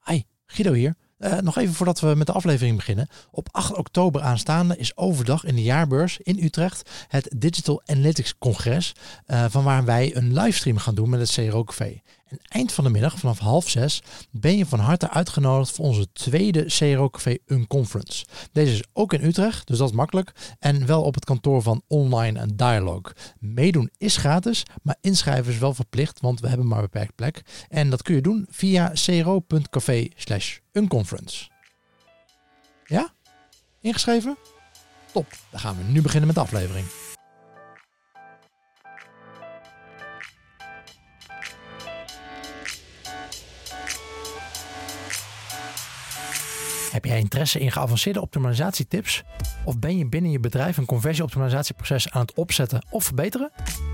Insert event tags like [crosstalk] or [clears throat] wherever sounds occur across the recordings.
hey, Guido hier. Uh, nog even voordat we met de aflevering beginnen. Op 8 oktober aanstaande is overdag in de jaarbeurs in Utrecht het Digital Analytics Congres. Uh, van waar wij een livestream gaan doen met het CRO Café. En eind van de middag, vanaf half zes, ben je van harte uitgenodigd voor onze tweede CRO Café Unconference. Deze is ook in Utrecht, dus dat is makkelijk. En wel op het kantoor van Online en Dialogue. Meedoen is gratis, maar inschrijven is wel verplicht, want we hebben maar beperkt plek. En dat kun je doen via cro.café slash unconference. Ja? Ingeschreven? Top, dan gaan we nu beginnen met de aflevering. Heb jij interesse in geavanceerde optimalisatietips? Of ben je binnen je bedrijf een conversieoptimalisatieproces aan het opzetten of verbeteren?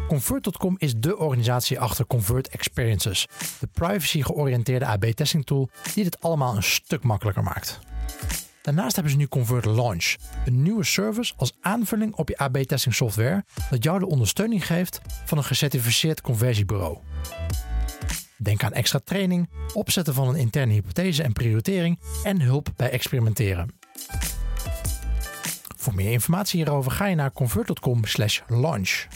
Convert.com is de organisatie achter Convert Experiences, de privacy-georiënteerde AB-testing tool die dit allemaal een stuk makkelijker maakt. Daarnaast hebben ze nu Convert Launch, een nieuwe service als aanvulling op je AB-testing software dat jou de ondersteuning geeft van een gecertificeerd conversiebureau. Denk aan extra training, opzetten van een interne hypothese en prioritering en hulp bij experimenteren. Voor meer informatie hierover ga je naar convert.com/launch.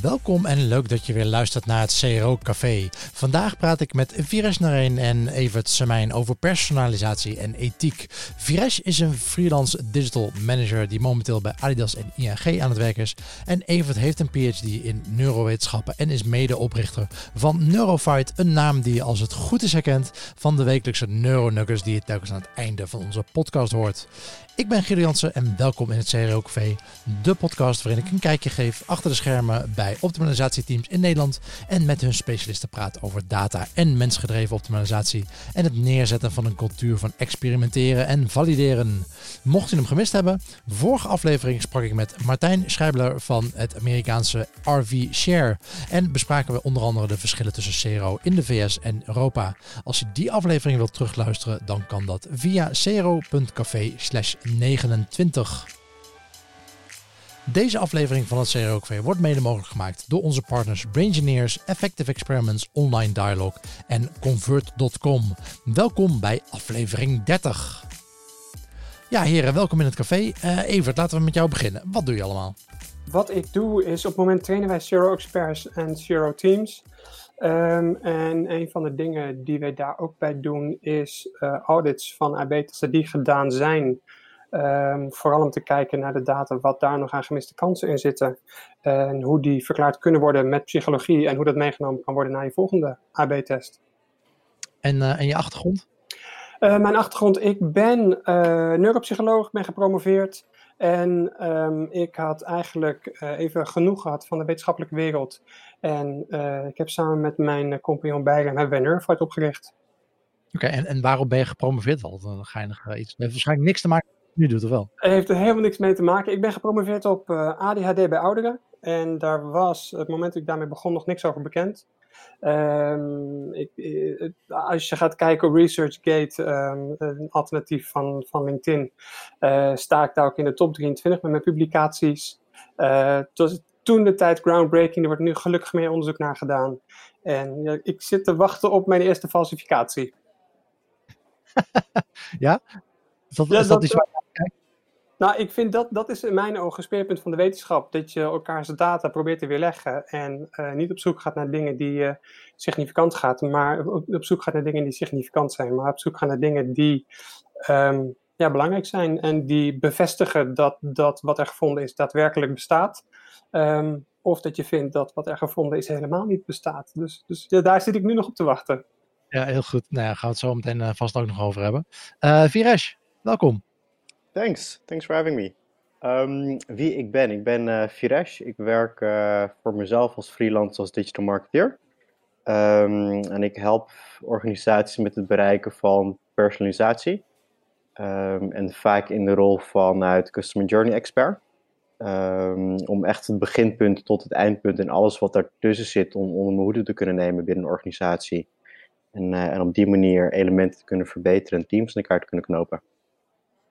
Welkom en leuk dat je weer luistert naar het CRO Café. Vandaag praat ik met Viresh Nareen en Evert Semijn over personalisatie en ethiek. Viresh is een freelance digital manager die momenteel bij Adidas en ING aan het werk is. En Evert heeft een PhD in neurowetenschappen en is medeoprichter van Neurofight, een naam die je als het goed is herkent van de wekelijkse neuronuggers die je telkens aan het einde van onze podcast hoort. Ik ben Guido Jansen en welkom in het CRO Café, de podcast waarin ik een kijkje geef achter de schermen bij optimalisatieteams in Nederland en met hun specialisten praat over data en mensgedreven optimalisatie en het neerzetten van een cultuur van experimenteren en valideren. Mocht je hem gemist hebben, vorige aflevering sprak ik met Martijn Schrijbler van het Amerikaanse RV Share en bespraken we onder andere de verschillen tussen CRO in de VS en Europa. Als je die aflevering wilt terugluisteren, dan kan dat via cro.café 29. Deze aflevering van het CROKV wordt mede mogelijk gemaakt door onze partners Braingineers, Effective Experiments, Online Dialogue en Convert.com. Welkom bij aflevering 30. Ja, heren, welkom in het café. Uh, Evert, laten we met jou beginnen. Wat doe je allemaal? Wat ik doe is op het moment trainen wij Zero Experts en Zero Teams. Um, en een van de dingen die wij daar ook bij doen is uh, audits van AB-testen die gedaan zijn. Um, vooral om te kijken naar de data, wat daar nog aan gemiste kansen in zitten. En hoe die verklaard kunnen worden met psychologie en hoe dat meegenomen kan worden naar je volgende AB-test. En, uh, en je achtergrond? Uh, mijn achtergrond, ik ben neuropsycholoog, ben gepromoveerd. En um, ik had eigenlijk even genoeg gehad van de wetenschappelijke wereld. En ik heb samen met mijn compagnon Bijlen hebben wij opgericht. Oké, okay, en, en waarom ben je gepromoveerd? Wel, dan ga je nog iets. Het heeft waarschijnlijk niks te maken nu doet, of wel? Het heeft er helemaal niks mee te maken. Ik ben gepromoveerd op uh, ADHD bij ouderen. En daar was, het moment dat ik daarmee begon, nog niks over bekend. Um, ik, als je gaat kijken op ResearchGate, um, een alternatief van, van LinkedIn, uh, sta ik daar ook in de top 23 met mijn publicaties. Uh, het was toen de tijd groundbreaking, er wordt nu gelukkig meer onderzoek naar gedaan. En ja, ik zit te wachten op mijn eerste falsificatie. [laughs] ja? Is dat, ja, is dat, dat iets waar je kijkt? Nou, ik vind dat, dat is in mijn ogen een speerpunt van de wetenschap. Dat je elkaars data probeert te weerleggen en uh, niet op zoek gaat naar dingen die uh, significant gaat, maar op, op, zoek gaat naar dingen die significant zijn, maar op zoek gaat naar dingen die um, ja, belangrijk zijn en die bevestigen dat, dat wat er gevonden is daadwerkelijk bestaat. Um, of dat je vindt dat wat er gevonden is helemaal niet bestaat. Dus, dus ja, daar zit ik nu nog op te wachten. Ja, heel goed. Nou ja, gaan we het zo meteen uh, vast ook nog over hebben. Uh, Viresh, welkom. Thanks. Thanks for having me. Um, wie ik ben? Ik ben uh, Viresh. Ik werk uh, voor mezelf als freelance als digital marketeer. Um, en ik help organisaties met het bereiken van personalisatie. Um, en vaak in de rol vanuit Customer Journey Expert. om echt het beginpunt tot het eindpunt en alles wat daartussen zit om onder mijn hoede te kunnen nemen binnen een organisatie. En, en op die manier elementen te kunnen verbeteren en teams in elkaar te kunnen knopen.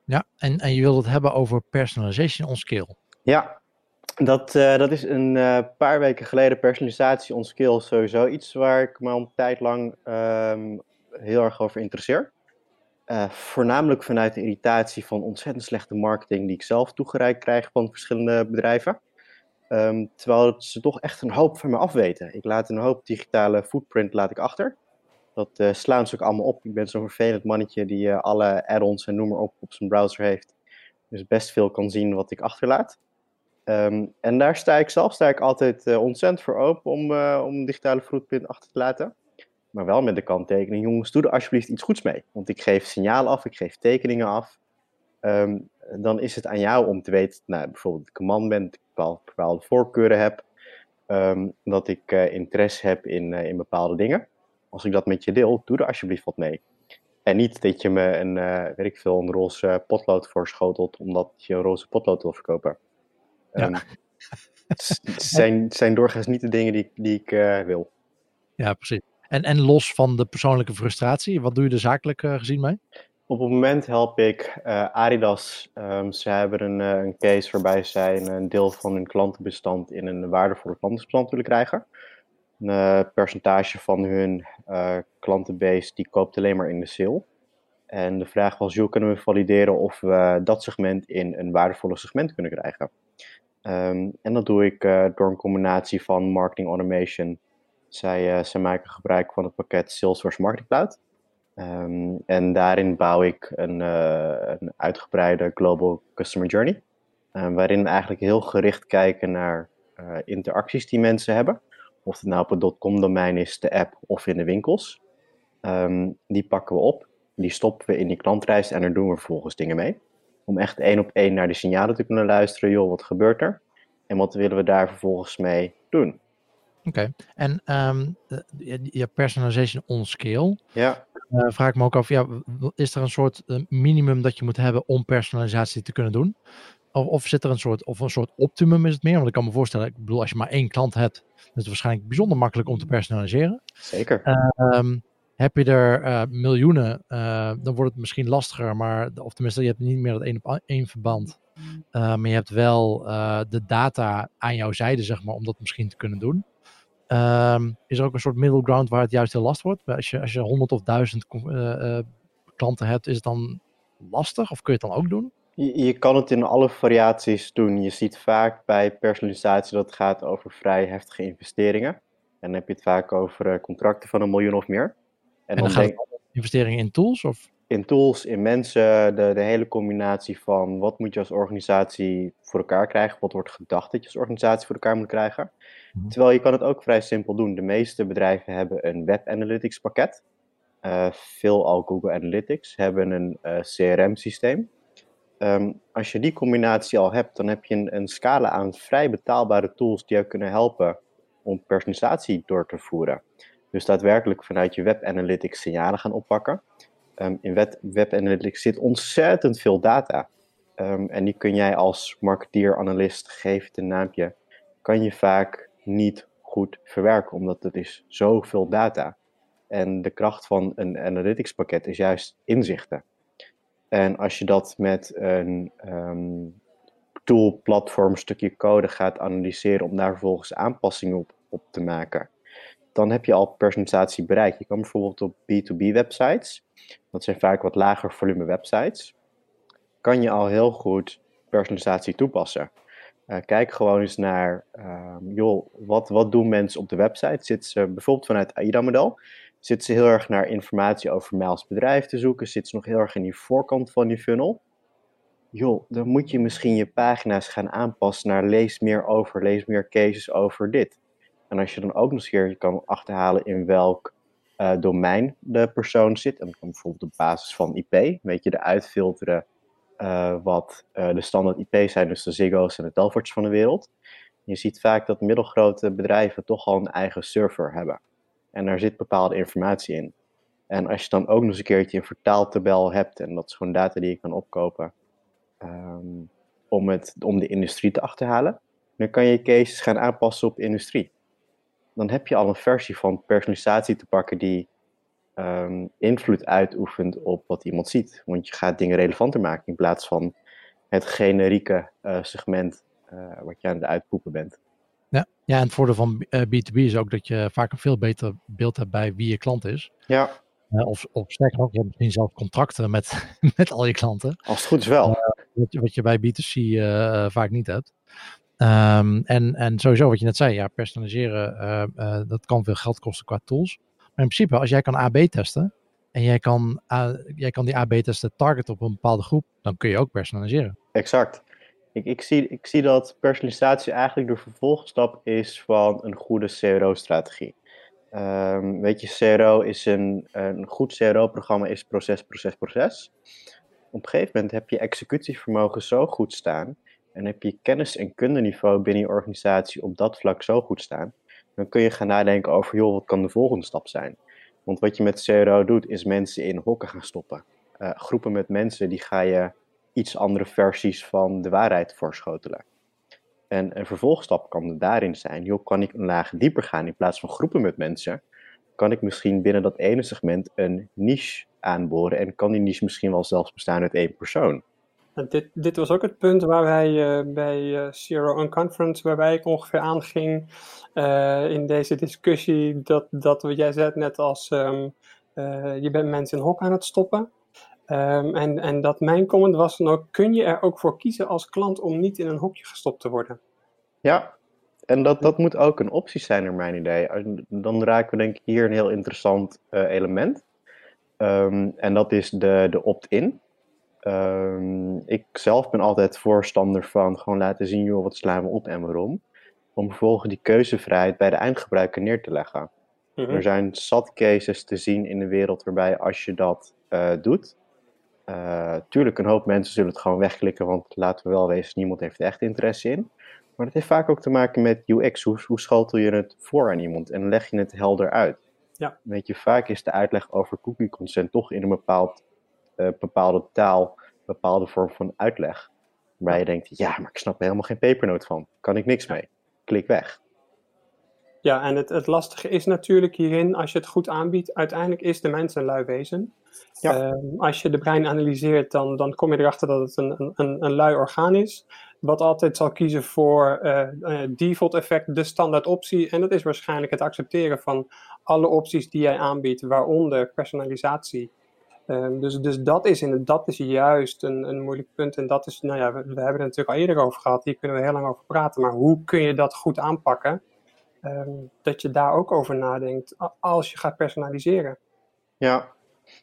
Ja, en, en je wilde het hebben over personalization on scale. Ja, Dat, uh, dat is een uh, paar weken geleden personalisatie on skills sowieso iets waar ik me al een tijd lang um, heel erg over interesseer. Uh, voornamelijk vanuit de irritatie van ontzettend slechte marketing die ik zelf toegereikt krijg van verschillende bedrijven. Um, terwijl ze toch echt een hoop van me afweten. Ik laat een hoop digitale footprint laat ik achter. Dat uh, slaan ze ook allemaal op. Ik ben zo'n vervelend mannetje die uh, alle add-ons en noem maar op op zijn browser heeft. Dus best veel kan zien wat ik achterlaat. Um, en daar sta ik zelf sta ik altijd uh, ontzettend voor open om, om digitale footprint achter te laten. Maar wel met de kanttekening, jongens, doe er alsjeblieft iets goeds mee. Want ik geef signalen af, ik geef tekeningen af. Um, dan is het aan jou om te weten, nou, bijvoorbeeld ik een man ben, dat ik bepaalde, bepaalde voorkeuren heb. Um, dat ik interesse heb in, in bepaalde dingen. Als ik dat met je deel, doe er alsjeblieft wat mee. En niet dat je me een, uh, weet ik veel, een roze potlood voorschotelt omdat je een roze potlood wil verkopen. Ja. Um, het zijn, zijn doorgaans niet de dingen die, die ik wil. Ja, precies. En, en los van de persoonlijke frustratie, wat doe je er zakelijk uh, gezien mee? Op het moment help ik uh, Adidas. Um, ze hebben een, uh, een, case waarbij zij een, een, deel van hun klantenbestand in een waardevolle klantenbestand willen krijgen. Een percentage van hun klantenbase die koopt alleen maar in de sale. En de vraag was, hoe kunnen we valideren of we dat segment in een waardevolle segment kunnen krijgen? Um, en dat doe ik door een combinatie van marketing automation, zij, maken gebruik van het pakket Salesforce Marketing Cloud. Um, en daarin bouw ik een, een uitgebreide Global Customer Journey. Waarin we eigenlijk heel gericht kijken naar interacties die mensen hebben. Of het nou op het .com domein is, de app of in de winkels. Um, die pakken we op, die stoppen we in die klantreis en daar doen we vervolgens dingen mee. Om echt één op één naar de signalen te kunnen luisteren. Joh, wat gebeurt er? En wat willen we daar vervolgens mee doen? Oké, okay. en um, je personalization on scale. Ja. Uh, vraag ik me ook af, ja, is er een soort uh, minimum dat je moet hebben om personalisatie te kunnen doen? Of, of zit er een soort, of een soort optimum is het meer? Want ik kan me voorstellen, ik bedoel, als je maar één klant hebt, is het waarschijnlijk bijzonder makkelijk om te personaliseren. Zeker. Um, heb je er uh, miljoenen, dan wordt het misschien lastiger, maar, of tenminste, je hebt niet meer dat één op één verband. maar je hebt wel de data aan jouw zijde, zeg maar, om dat misschien te kunnen doen. Um, is er ook een soort middle ground waar het juist heel lastig wordt? Als je, als je 100 of 1000 uh, klanten hebt, is het dan lastig of kun je het dan ook doen? Je, je, kan het in alle variaties doen. Je ziet vaak bij personalisatie dat het gaat over vrij heftige investeringen. En dan heb je het vaak over uh, contracten van een miljoen of meer. En, en dan, dan denk... investeringen in tools? Of? In tools, in mensen, de, de hele combinatie van wat moet je als organisatie voor elkaar krijgen, wat wordt gedacht dat je als organisatie voor elkaar moet krijgen. Mhm. Terwijl je kan het ook vrij simpel doen. De meeste bedrijven hebben een web analytics pakket. Uh, veel al Google Analytics hebben een uh, CRM systeem. Um, als je die combinatie al hebt, dan heb je een, een scala aan vrij betaalbare tools die jou kunnen helpen om personalisatie door te voeren. Dus daadwerkelijk vanuit je web analytics signalen gaan oppakken. Um, in web, web analytics zit ontzettend veel data. Um, en die kun jij als marketeer, analist, geef het een naampje, kan je vaak niet goed verwerken, omdat het is zoveel data. En de kracht van een analytics pakket is juist inzichten. En als je dat met een um, tool, platform, stukje code gaat analyseren om daar vervolgens aanpassingen op, op te maken, dan heb je al personalisatie bereikt. Je kan bijvoorbeeld op B2B websites, dat zijn vaak wat lager volume websites, kan je al heel goed personalisatie toepassen. Uh, kijk gewoon eens naar, uh, joh, wat, wat doen mensen op de website? Zitten ze bijvoorbeeld vanuit AIDA-model, zitten ze heel erg naar informatie over mij als bedrijf te zoeken? Zitten ze nog heel erg in die voorkant van die funnel? Joh, dan moet je misschien je pagina's gaan aanpassen naar lees meer over, lees meer cases over dit. En als je dan ook nog eens een keer kan achterhalen in welk uh, domein de persoon zit, en dan bijvoorbeeld op basis van IP, weet je, eruit filteren uh, wat uh, de standaard IP's zijn, dus de Ziggo's en de Telfords van de wereld. Je ziet vaak dat middelgrote bedrijven toch al een eigen server hebben. En daar zit bepaalde informatie in. En als je dan ook nog eens een keertje een vertaaltabel hebt, en dat is gewoon data die je kan opkopen, um, om, het, om de industrie te achterhalen, dan kan je cases gaan aanpassen op industrie. Dan heb je al een versie van personalisatie te pakken die um, invloed uitoefent op wat iemand ziet. Want je gaat dingen relevanter maken in plaats van het generieke uh, segment wat je aan het uitpoepen bent. Ja. en het voordeel van B2B is ook dat je vaak een veel beter beeld hebt bij wie je klant is. Ja. of, of sterker nog, je hebt misschien zelf contracten met, [laughs] met al je klanten. Als het goed is wel. wat, wat, je bij B2C vaak niet hebt. Um, en, en sowieso wat je net zei, ja, personaliseren, uh, dat kan veel geld kosten qua tools. Maar in principe, als jij kan AB testen en jij kan, uh, jij kan die AB testen targeten op een bepaalde groep, dan kun je ook personaliseren. Exact. Ik, ik, zie, ik zie dat personalisatie eigenlijk de vervolgstap is van een goede CRO-strategie. Ehm, weet je, CRO is een, een goed CRO-programma is proces, proces, proces. Op een gegeven moment heb je executievermogen zo goed staan en heb je kennis- en kundeniveau binnen je organisatie op dat vlak zo goed staan, dan kun je gaan nadenken over, joh, wat kan de volgende stap zijn? Want wat je met CRO doet, is mensen in hokken gaan stoppen. Uh, groepen met mensen, die ga je iets andere versies van de waarheid voorschotelen. En een vervolgstap kan daarin zijn, joh, kan ik een laag dieper gaan in plaats van groepen met mensen, kan ik misschien binnen dat ene segment een niche aanboren en kan die niche misschien wel zelfs bestaan uit één persoon. Dit, dit was ook het punt waar wij uh, bij uh, Zero Unconference, waarbij ik ongeveer aanging uh, in deze discussie, dat, dat wat jij zei net als um, je bent mensen in hok aan het stoppen. Um, en, en dat mijn comment was dan ook, kun je er ook voor kiezen als klant om niet in een hokje gestopt te worden? Ja, en dat, dat moet ook een optie zijn naar mijn idee. Dan raken we denk ik hier een heel interessant element. Um, en dat is de, de opt-in. Um, ik zelf ben altijd voorstander van gewoon laten zien, joh, wat slaan we op en waarom. Om vervolgens die keuzevrijheid bij de eindgebruiker neer te leggen. Mhm. Er zijn zat cases te zien in de wereld waarbij als je dat uh, doet, tuurlijk een hoop mensen zullen het gewoon wegklikken, want laten we wel wezen, niemand heeft er echt interesse in. Maar het heeft vaak ook te maken met UX. Hoe, hoe schotel je het voor aan iemand en leg je het helder uit? Ja. Weet je, vaak is de uitleg over cookie consent toch in een bepaald uh, bepaalde taal, bepaalde vorm van uitleg. Waar je denkt, ja, maar ik snap er helemaal geen pepernoot van. Kan ik niks mee. Klik weg. Ja, en het, het lastige is natuurlijk hierin, als je het goed aanbiedt, uiteindelijk is de mens een lui wezen. Ja. Uh, als je de brein analyseert, dan, dan kom je erachter dat het een, een, een lui orgaan is. Wat altijd zal kiezen voor uh, default effect, de standaard optie. En dat is waarschijnlijk het accepteren van alle opties die jij aanbiedt, waaronder personalisatie Um, dus, dus dat, is in, dat is juist een, een moeilijk punt. En dat is, nou ja, we, we, hebben het natuurlijk al eerder over gehad. Hier kunnen we heel lang over praten. Maar hoe kun je dat goed aanpakken? Um, dat je daar ook over nadenkt als je gaat personaliseren. Ja,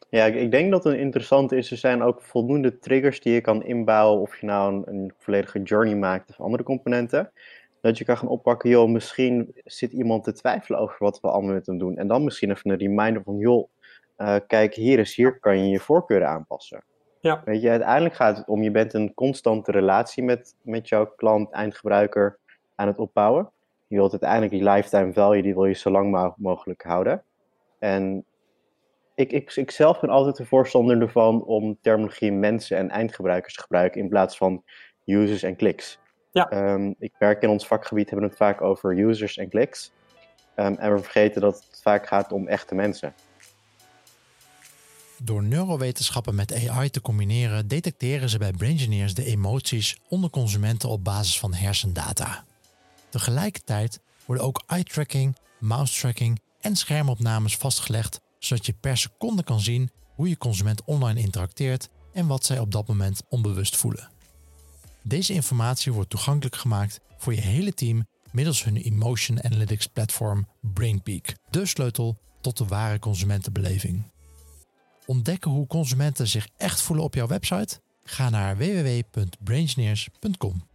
ja, ik denk dat een interessant is. Er zijn ook voldoende triggers die je kan inbouwen. Of je nou een, een volledige journey maakt of andere componenten. Dat je kan gaan oppakken, joh, misschien zit iemand te twijfelen over wat we allemaal met hem doen. En dan misschien even een reminder van, joh, uh, kijk, hier is hier kan je je voorkeuren aanpassen. Ja. Weet je, uiteindelijk gaat het om, je bent een constante relatie met, met jouw klant, eindgebruiker aan het opbouwen. Je wilt uiteindelijk die lifetime value, die wil je zo lang mogelijk houden. En ik, ik, ik zelf ben altijd een voorstander ervan om terminologie mensen en eindgebruikers te gebruiken in plaats van users en clicks. Ja. Um, ik werk in ons vakgebied, hebben we het vaak over users en clicks. Um, en we vergeten dat het vaak gaat om echte mensen. Door neurowetenschappen met AI te combineren, detecteren ze bij Braingineers de emoties onder consumenten op basis van hersendata. Tegelijkertijd worden ook eye-tracking, mouse-tracking en schermopnames vastgelegd, zodat je per seconde kan zien hoe je consument online interacteert en wat zij op dat moment onbewust voelen. Deze informatie wordt toegankelijk gemaakt voor je hele team middels hun emotion analytics platform BrainPeak, de sleutel tot de ware consumentenbeleving. Ontdekken hoe consumenten zich echt voelen op jouw website? Ga naar www.braingineers.com.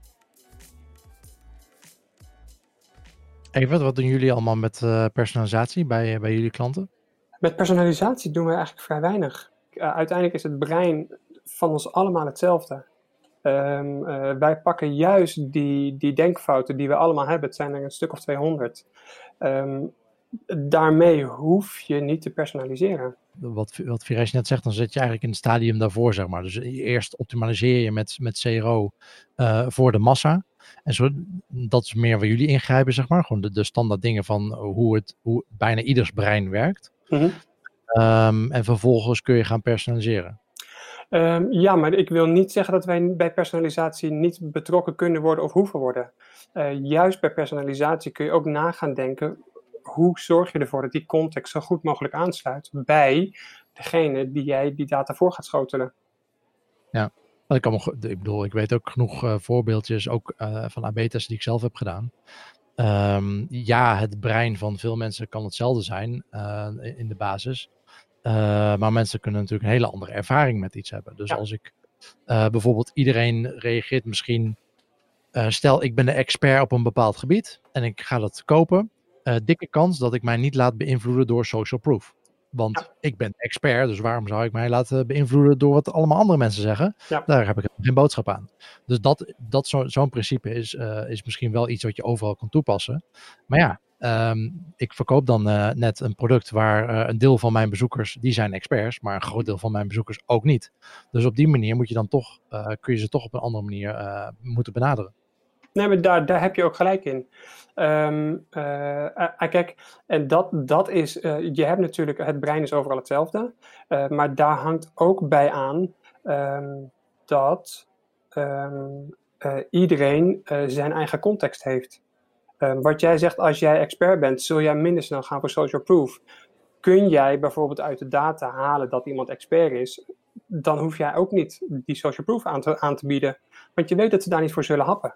Even, wat doen jullie allemaal met uh, personalisatie bij, bij jullie klanten? Met personalisatie doen we eigenlijk vrij weinig. Uh, uiteindelijk is het brein van ons allemaal hetzelfde. Um, uh, wij pakken juist die, die denkfouten die we allemaal hebben, het zijn er een stuk of 200. Um, daarmee hoef je niet te personaliseren. Wat, wat Viresh net zegt, dan zit je eigenlijk in het stadium daarvoor, zeg maar. Dus eerst optimaliseer je met, met CRO uh, voor de massa. En zo, dat is meer waar jullie ingrijpen, zeg maar. Gewoon de, de standaard dingen van hoe, het, hoe bijna ieders brein werkt. Mm -hmm. um, en vervolgens kun je gaan personaliseren. Ehm, ja, maar ik wil niet zeggen dat wij bij personalisatie niet betrokken kunnen worden of hoeven worden. Uh, juist bij personalisatie kun je ook na gaan denken, hoe zorg je ervoor dat die context zo goed mogelijk aansluit bij degene die jij die data voor gaat schotelen. Ja, ik, kan ik bedoel, ik weet ook genoeg uh, voorbeeldjes, ook uh, van AB-testen die ik zelf heb gedaan. Um, ja, het brein van veel mensen kan hetzelfde zijn in de basis. Maar mensen kunnen natuurlijk een hele andere ervaring met iets hebben. Dus ja. als ik bijvoorbeeld iedereen reageert misschien. Uh, stel, ik ben de expert op een bepaald gebied en ik ga dat kopen. dikke kans dat ik mij niet laat beïnvloeden door social proof. Want ja. ik ben expert, dus waarom zou ik mij laten beïnvloeden door wat allemaal andere mensen zeggen? Ja. Daar heb ik geen boodschap aan. Dus dat, dat zo'n zo principe is, is misschien wel iets wat je overal kan toepassen. Maar ja, Um, ik verkoop dan uh, net een product waar uh, een deel van mijn bezoekers, die zijn experts, maar een groot deel van mijn bezoekers ook niet. Dus op die manier moet je dan toch, uh, kun je ze toch op een andere manier moeten benaderen. Nee, maar daar, daar heb je ook gelijk in. Um, kijk, en dat, dat is, je hebt natuurlijk, het brein is overal hetzelfde, maar daar hangt ook bij aan um, dat iedereen zijn eigen context heeft. Wat jij zegt, als jij expert bent, zul jij minder snel gaan voor social proof. Kun jij bijvoorbeeld uit de data halen dat iemand expert is, dan hoef jij ook niet die social proof aan te, aan te bieden. Want je weet dat ze daar niet voor zullen happen.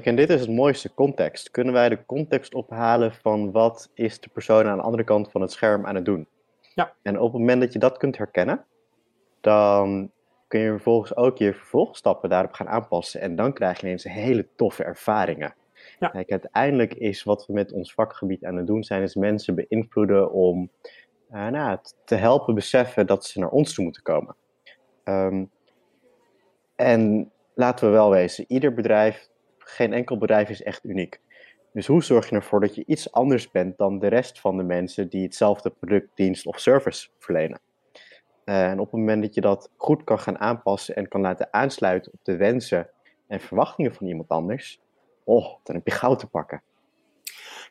En dit is het mooiste context. Kunnen wij de context ophalen van wat is de persoon aan de andere kant van het scherm aan het doen? Ja. En op het moment dat je dat kunt herkennen, dan kun je vervolgens ook je vervolgstappen daarop gaan aanpassen. En dan krijg je ineens hele toffe ervaringen. Ja. Kijk, uiteindelijk is wat we met ons vakgebied aan het doen zijn, is mensen beïnvloeden om uh, nou, te helpen beseffen dat ze naar ons toe moeten komen. Um, en laten we wel wezen, ieder bedrijf, geen enkel bedrijf is echt uniek. Dus hoe zorg je ervoor dat je iets anders bent dan de rest van de mensen die hetzelfde product, dienst of service verlenen? Uh, en op het moment dat je dat goed kan gaan aanpassen en kan laten aansluiten op de wensen en verwachtingen van iemand anders, oh, dan heb je goud te pakken.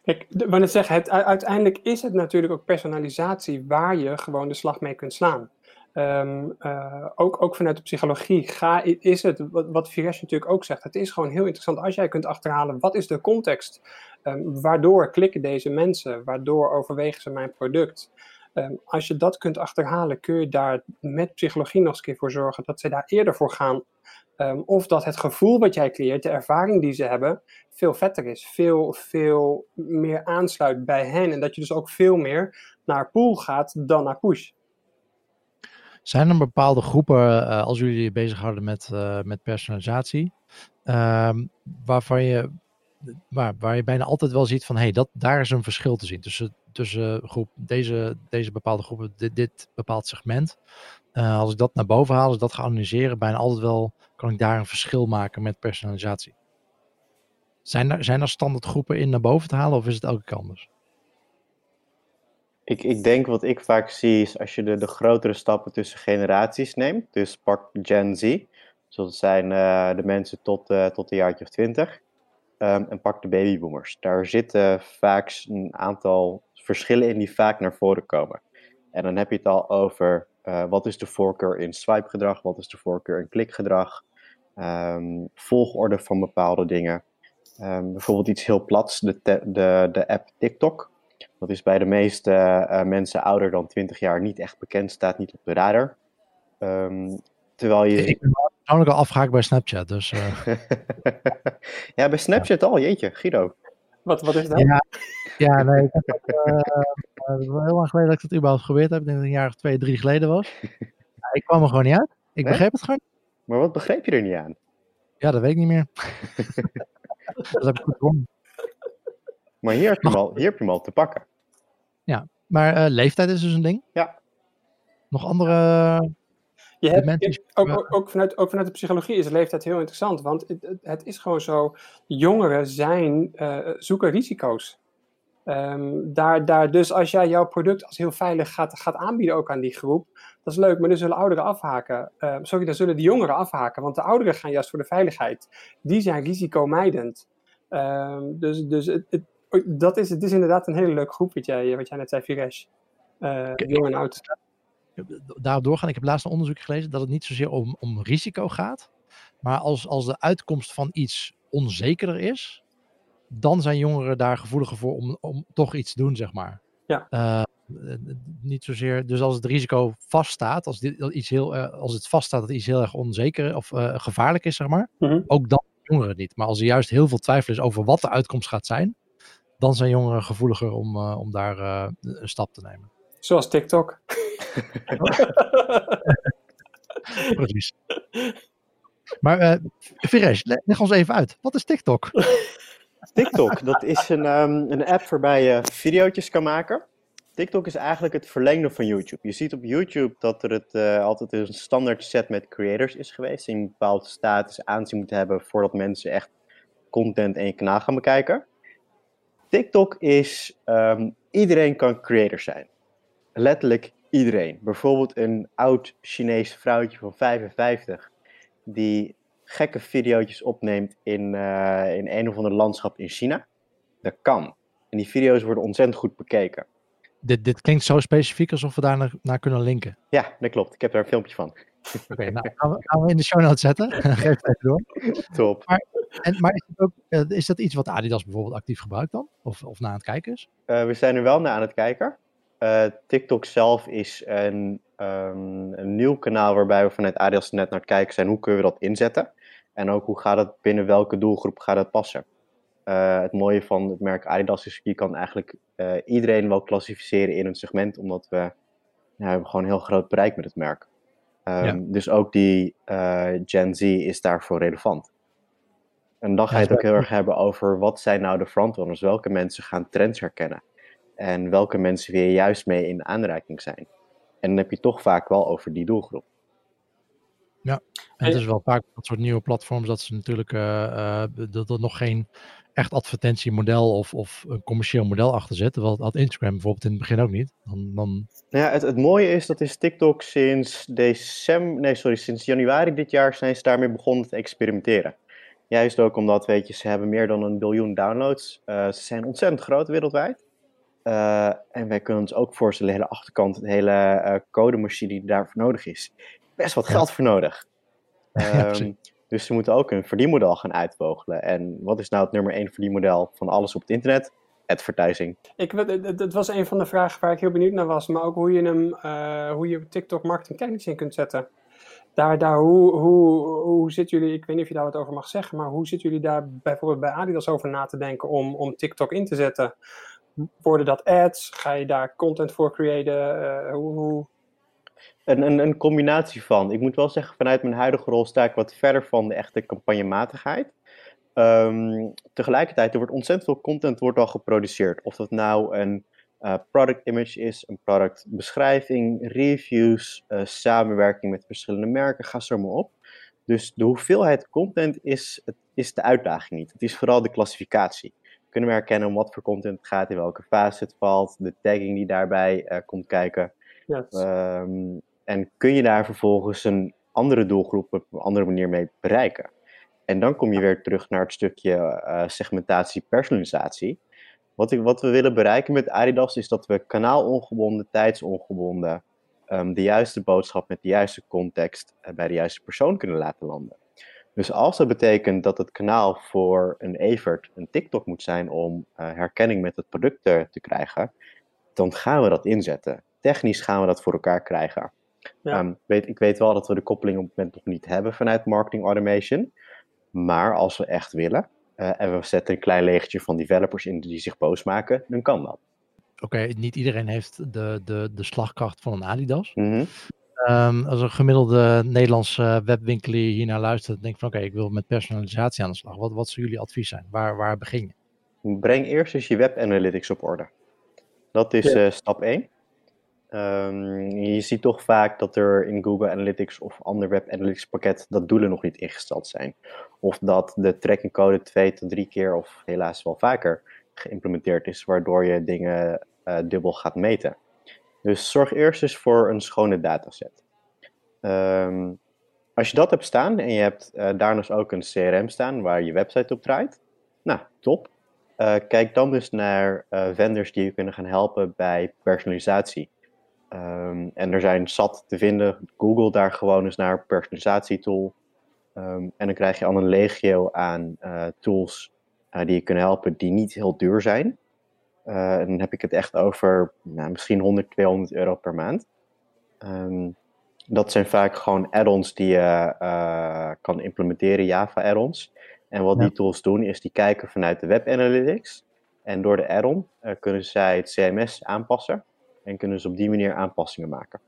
Kijk, wanneer zeg, het, uiteindelijk is het natuurlijk ook personalisatie waar je gewoon de slag mee kunt slaan. Um, uh, ook, ook vanuit de psychologie ga, is het, wat, wat natuurlijk ook zegt, het is gewoon heel interessant als jij kunt achterhalen wat is de context, um, waardoor klikken deze mensen, waardoor overwegen ze mijn product. Um, als je dat kunt achterhalen, kun je daar met psychologie nog eens een keer voor zorgen dat ze daar eerder voor gaan of dat het gevoel wat jij creëert, de ervaring die ze hebben, veel vetter is. Veel, veel meer aansluit bij hen. En dat je dus ook veel meer naar pool gaat dan naar push. Zijn er bepaalde groepen, uh, als jullie je bezighouden met, uh, met personalisatie, uh, waarvan je, waar, waar je bijna altijd wel ziet van, hé, hey, dat, daar is een verschil te zien tussen, tussen groep, deze, deze bepaalde groepen, dit, dit bepaald segment. Uh, als ik dat naar boven haal, als ik dat ga analyseren, bijna altijd wel kan ik daar een verschil maken met personalisatie. Zijn er, zijn er standaard groepen in naar boven te halen of is het elke keer anders? Ik, ik denk wat ik vaak zie is als je de, de grotere stappen tussen generaties neemt. Dus pak Gen Z, dus dat zijn uh, de mensen tot, uh, tot een jaartje of twintig. Um, en pak de babyboomers. Daar zitten vaak een aantal verschillen in die vaak naar voren komen. En dan heb je het al over uh, wat is de voorkeur in swipe gedrag, wat is de voorkeur in klikgedrag, um, volgorde van bepaalde dingen. Um, bijvoorbeeld iets heel plats, de, de, de app TikTok. Dat is bij de meeste uh, mensen ouder dan 20 jaar niet echt bekend, staat niet op de radar. Um, terwijl je... Ik ben persoonlijk al afgehaakt bij Snapchat, dus... Uh... [laughs] ja, bij Snapchat ja. al, jeetje, Guido. Wat, wat is dat? Ja, ja nee, ik heb uh, het wel heel lang geleden dat ik dat überhaupt geprobeerd heb. Ik denk dat het een jaar of twee, drie geleden was. [laughs] ik kwam er gewoon niet uit. Ik nee? begreep het gewoon maar wat begreep je er niet aan? Ja, dat weet ik niet meer. [laughs] dat heb ik goed gewonnen. Maar hier heb, je hem al, hier heb je hem al te pakken. Ja, maar uh, leeftijd is dus een ding? Ja. Nog andere je hebt, ook, ook, vanuit, ook vanuit de psychologie is leeftijd heel interessant. Want het, het is gewoon zo, jongeren zijn, uh, zoeken risico's. Um, daar, daar, dus als jij jouw product als heel veilig gaat, gaat aanbieden ook aan die groep, dat is leuk, maar dan zullen ouderen afhaken. Uh, sorry, dan zullen de jongeren afhaken, want de ouderen gaan juist voor de veiligheid. Die zijn risicomijdend. Um, dus dus het, het, dat is, het is inderdaad een hele leuke groep, wat jij, wat jij net zei, Viresh. Uh, jong en oud. daarop doorgaan. Ik heb laatst een onderzoek gelezen dat het niet zozeer om, om risico gaat. Maar als, als de uitkomst van iets onzekerder is, dan zijn jongeren daar gevoeliger voor om, om toch iets te doen, zeg maar. Ja. Uh, niet zozeer, dus als het risico vaststaat, als, dit, iets heel, uh, als het vaststaat dat iets heel erg onzeker of uh, gevaarlijk is, zeg maar, mm -hmm. ook dan jongeren niet. Maar als er juist heel veel twijfel is over wat de uitkomst gaat zijn, dan zijn jongeren gevoeliger om, om daar een stap te nemen. Zoals TikTok. [laughs] Precies. Maar uh, Viresh, leg ons even uit. Wat is TikTok? [laughs] TikTok, dat is een, um, een app waarbij je video's kan maken. TikTok is eigenlijk het verlengde van YouTube. Je ziet op YouTube dat er het, uh, altijd een standaard set met creators is geweest. Die een bepaalde status aanzien moeten hebben voordat mensen echt content in je kanaal gaan bekijken. TikTok is, um, iedereen kan creator zijn. Letterlijk iedereen. Bijvoorbeeld een oud Chinees vrouwtje van 55 die gekke video's opneemt in, uh, in een of ander landschap in China. Dat kan. En die video's worden ontzettend goed bekeken. Dit, dit klinkt zo specifiek alsof we daar naar, naar kunnen linken. Ja, dat klopt. Ik heb daar een filmpje van. Oké, okay, nou gaan we, gaan we, in de show notes zetten. [laughs] Geef het even door. Top. Maar, en, maar is, dat ook, uh, is dat iets wat Adidas bijvoorbeeld actief gebruikt dan? Of, of na aan het kijken is? Uh, we zijn er wel naar aan het kijken. Uh, TikTok zelf is een, um, een nieuw kanaal waarbij we vanuit Adidas net naar het kijken zijn hoe kunnen we dat inzetten. En ook hoe gaat het binnen welke doelgroep gaat het passen. Uh, het mooie van het merk Adidas is, je kan eigenlijk iedereen wel klassificeren in een segment, omdat we, nou, we hebben gewoon een heel groot bereik met het merk. Um, ja. Dus ook die uh, Gen Z is daarvoor relevant. En dan ga je het ook heel erg hebben over wat zijn nou de frontrunners, welke mensen gaan trends herkennen. En welke mensen weer juist mee in aanraking zijn. En dan heb je toch vaak wel over die doelgroep. Ja, en het is wel vaak dat soort nieuwe platforms dat ze natuurlijk uh, uh, dat er nog geen echt advertentiemodel of, of een commercieel model achter zit. Terwijl had Instagram bijvoorbeeld in het begin ook niet. Dan, dan... Ja, het, het mooie is dat is TikTok sinds december, nee sorry, sinds januari dit jaar zijn ze daarmee begonnen te experimenteren. Juist ook omdat, weet je, ze hebben meer dan een biljoen downloads. Uh, ze zijn ontzettend groot wereldwijd. Uh, en wij kunnen ons ook voorstellen, de hele achterkant, de hele uh, codemachine die daarvoor nodig is. Best wat geld ja. voor nodig. [laughs] Ja, um, dus ze moeten ook een verdienmodel gaan uitvogelen. En wat is nou het nummer één verdienmodel van alles op het internet? Advertising. Ik, het, het was een van de vragen waar ik heel benieuwd naar was, maar ook hoe je hem, uh, hoe je TikTok marketing kennis in kunt zetten. Daar, daar, hoe, hoe, hoe zitten jullie, ik weet niet of je daar wat over mag zeggen, maar hoe zitten jullie daar bijvoorbeeld bij Adidas over na te denken om, om TikTok in te zetten? Worden dat ads? Ga je daar content voor creëren? Uh, hoe, hoe... Een, een, een, combinatie van. Ik moet wel zeggen, vanuit mijn huidige rol sta ik wat verder van de echte campagnematigheid. Um, tegelijkertijd, er wordt ontzettend veel content wordt al geproduceerd. Of dat nou een uh, product image is, een product beschrijving, reviews, uh, samenwerking met verschillende merken, ga zo maar op. Dus de hoeveelheid content is, het is de uitdaging niet. Het is vooral de klassificatie kunnen we herkennen om wat voor content het gaat, in welke fase het valt, de tagging die daarbij uh, komt kijken. Yes. Um, en kun je daar vervolgens een andere doelgroep op een andere manier mee bereiken. En dan kom je weer terug naar het stukje uh, segmentatie, personalisatie. Wat, ik, wat we willen bereiken met Adidas is dat we kanaalongebonden, tijdsongebonden, um, de juiste boodschap met de juiste context uh, bij de juiste persoon kunnen laten landen. Dus als dat betekent dat het kanaal voor een Evert een TikTok moet zijn om uh, herkenning met het product te, te, krijgen, dan gaan we dat inzetten. Technisch gaan we dat voor elkaar krijgen. Ja. Um, weet, ik weet wel dat we de koppeling op het moment nog niet hebben vanuit marketing automation. Maar als we echt willen uh, en we zetten een klein legertje van developers in die zich boos maken, dan kan dat. Oké, okay, niet iedereen heeft de, de, de slagkracht van een Adidas. Mm -hmm. Um, als een gemiddelde Nederlandse webwinkelier hier naar luistert, denk van oké, okay, ik wil met personalisatie aan de slag. Wat, wat zou jullie advies zijn? Waar, waar begin je? Breng eerst eens je web analytics op orde. Dat is ja. uh, stap 1. Um, je ziet toch vaak dat er in Google Analytics of ander web analytics pakket dat doelen nog niet ingesteld zijn. Of dat de tracking code twee tot drie keer of helaas wel vaker geïmplementeerd is, waardoor je dingen uh, dubbel gaat meten. Dus zorg eerst eens voor een schone dataset. Um, als je dat hebt staan en je hebt uh, daarnaast ook een CRM staan waar je website op draait, nou, top. Uh, kijk dan dus naar vendors die je kunnen gaan helpen bij personalisatie. Ehm, en er zijn zat te vinden. Google daar gewoon eens naar personalisatietool. Um, en dan krijg je al een legio aan uh, tools uh, die je kunnen helpen die niet heel duur zijn. Uh, en dan heb ik het echt over nou, misschien 100, 200 euro per maand. Um, dat zijn vaak gewoon add-ons die je kan implementeren, Java add-ons. En wat ja. die tools doen, is die kijken vanuit de web analytics. En door de add-on kunnen zij het CMS aanpassen. En kunnen ze op die manier aanpassingen maken.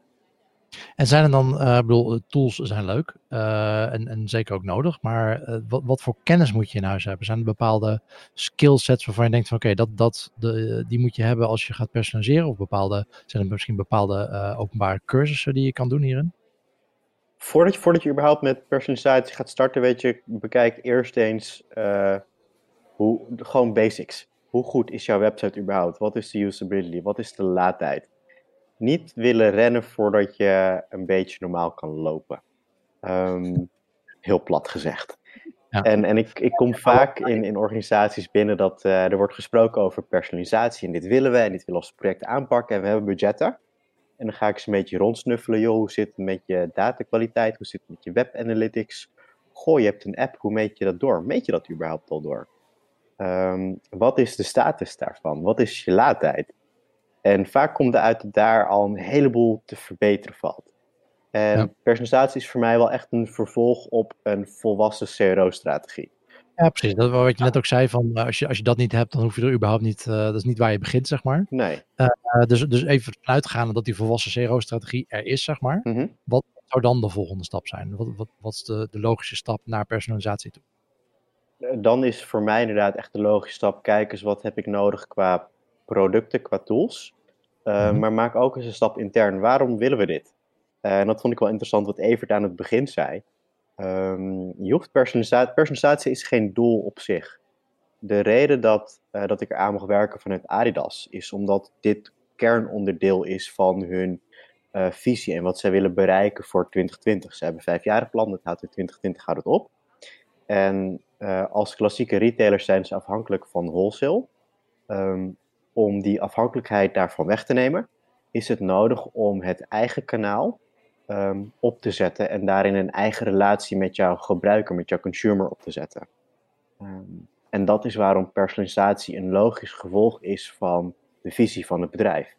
En zijn er dan, uh, bedoel, tools zijn leuk uh, en, en, zeker ook nodig, maar uh, wat, wat, voor kennis moet je in huis hebben? Zijn er bepaalde skillsets waarvan je denkt van oké, okay, dat, dat, de, die moet je hebben als je gaat personaliseren? Of bepaalde, zijn er misschien bepaalde openbare cursussen die je kan doen hierin? Voordat je, voordat je überhaupt met personalisatie gaat starten, weet je, bekijk eerst eens hoe, gewoon basics. Hoe goed is jouw website überhaupt? Wat is de usability? Wat is de laadtijd? Niet willen rennen voordat je een beetje normaal kan lopen. Um, heel plat gezegd. Ja. En, en ik, ik kom vaak in, in organisaties binnen dat uh, er wordt gesproken over personalisatie. En dit willen we en dit willen we als project aanpakken. En we hebben budgetten. En dan ga ik ze een beetje rondsnuffelen. Joh, hoe zit het met je datakwaliteit? Hoe zit het met je web analytics? Goh, je hebt een app. Hoe meet je dat door? Meet je dat überhaupt al door? Um, wat is de status daarvan? Wat is je laadtijd? En vaak komt eruit dat daar al een heleboel te verbeteren valt. En ja. personalisatie is voor mij wel echt een vervolg op een volwassen CRO-strategie. Ja, precies. Dat wat je net ook zei, van als je, als je dat niet hebt, dan hoef je er überhaupt niet, uh, dat is niet waar je begint, zeg maar. Nee. Uh, dus, dus even vanuitgaande dat die volwassen CRO-strategie er is, zeg maar. Mm -hmm. Wat zou dan de volgende stap zijn? Wat, wat, wat is de, de logische stap naar personalisatie toe? Dan is voor mij inderdaad echt de logische stap. Kijk eens wat heb ik nodig qua producten, qua tools. Uh, mm-hmm. Maar maak ook eens een stap intern. Waarom willen we dit? Uh, en dat vond ik wel interessant wat Evert aan het begin zei. Um, je hoeft personalisatie, personalisatie is geen doel op zich. De reden dat, uh, dat ik er aan mag werken vanuit Adidas is omdat dit kernonderdeel is van hun uh, visie en wat zij willen bereiken voor 2020. Ze hebben vijfjarig plan, dat houdt in 2020 houdt het op. En uh, als klassieke retailers zijn ze afhankelijk van wholesale. Um, om die afhankelijkheid daarvan weg te nemen, is het nodig om het eigen kanaal um, op te zetten en daarin een eigen relatie met jouw gebruiker, met jouw consumer op te zetten. Um, en dat is waarom personalisatie een logisch gevolg is van de visie van het bedrijf.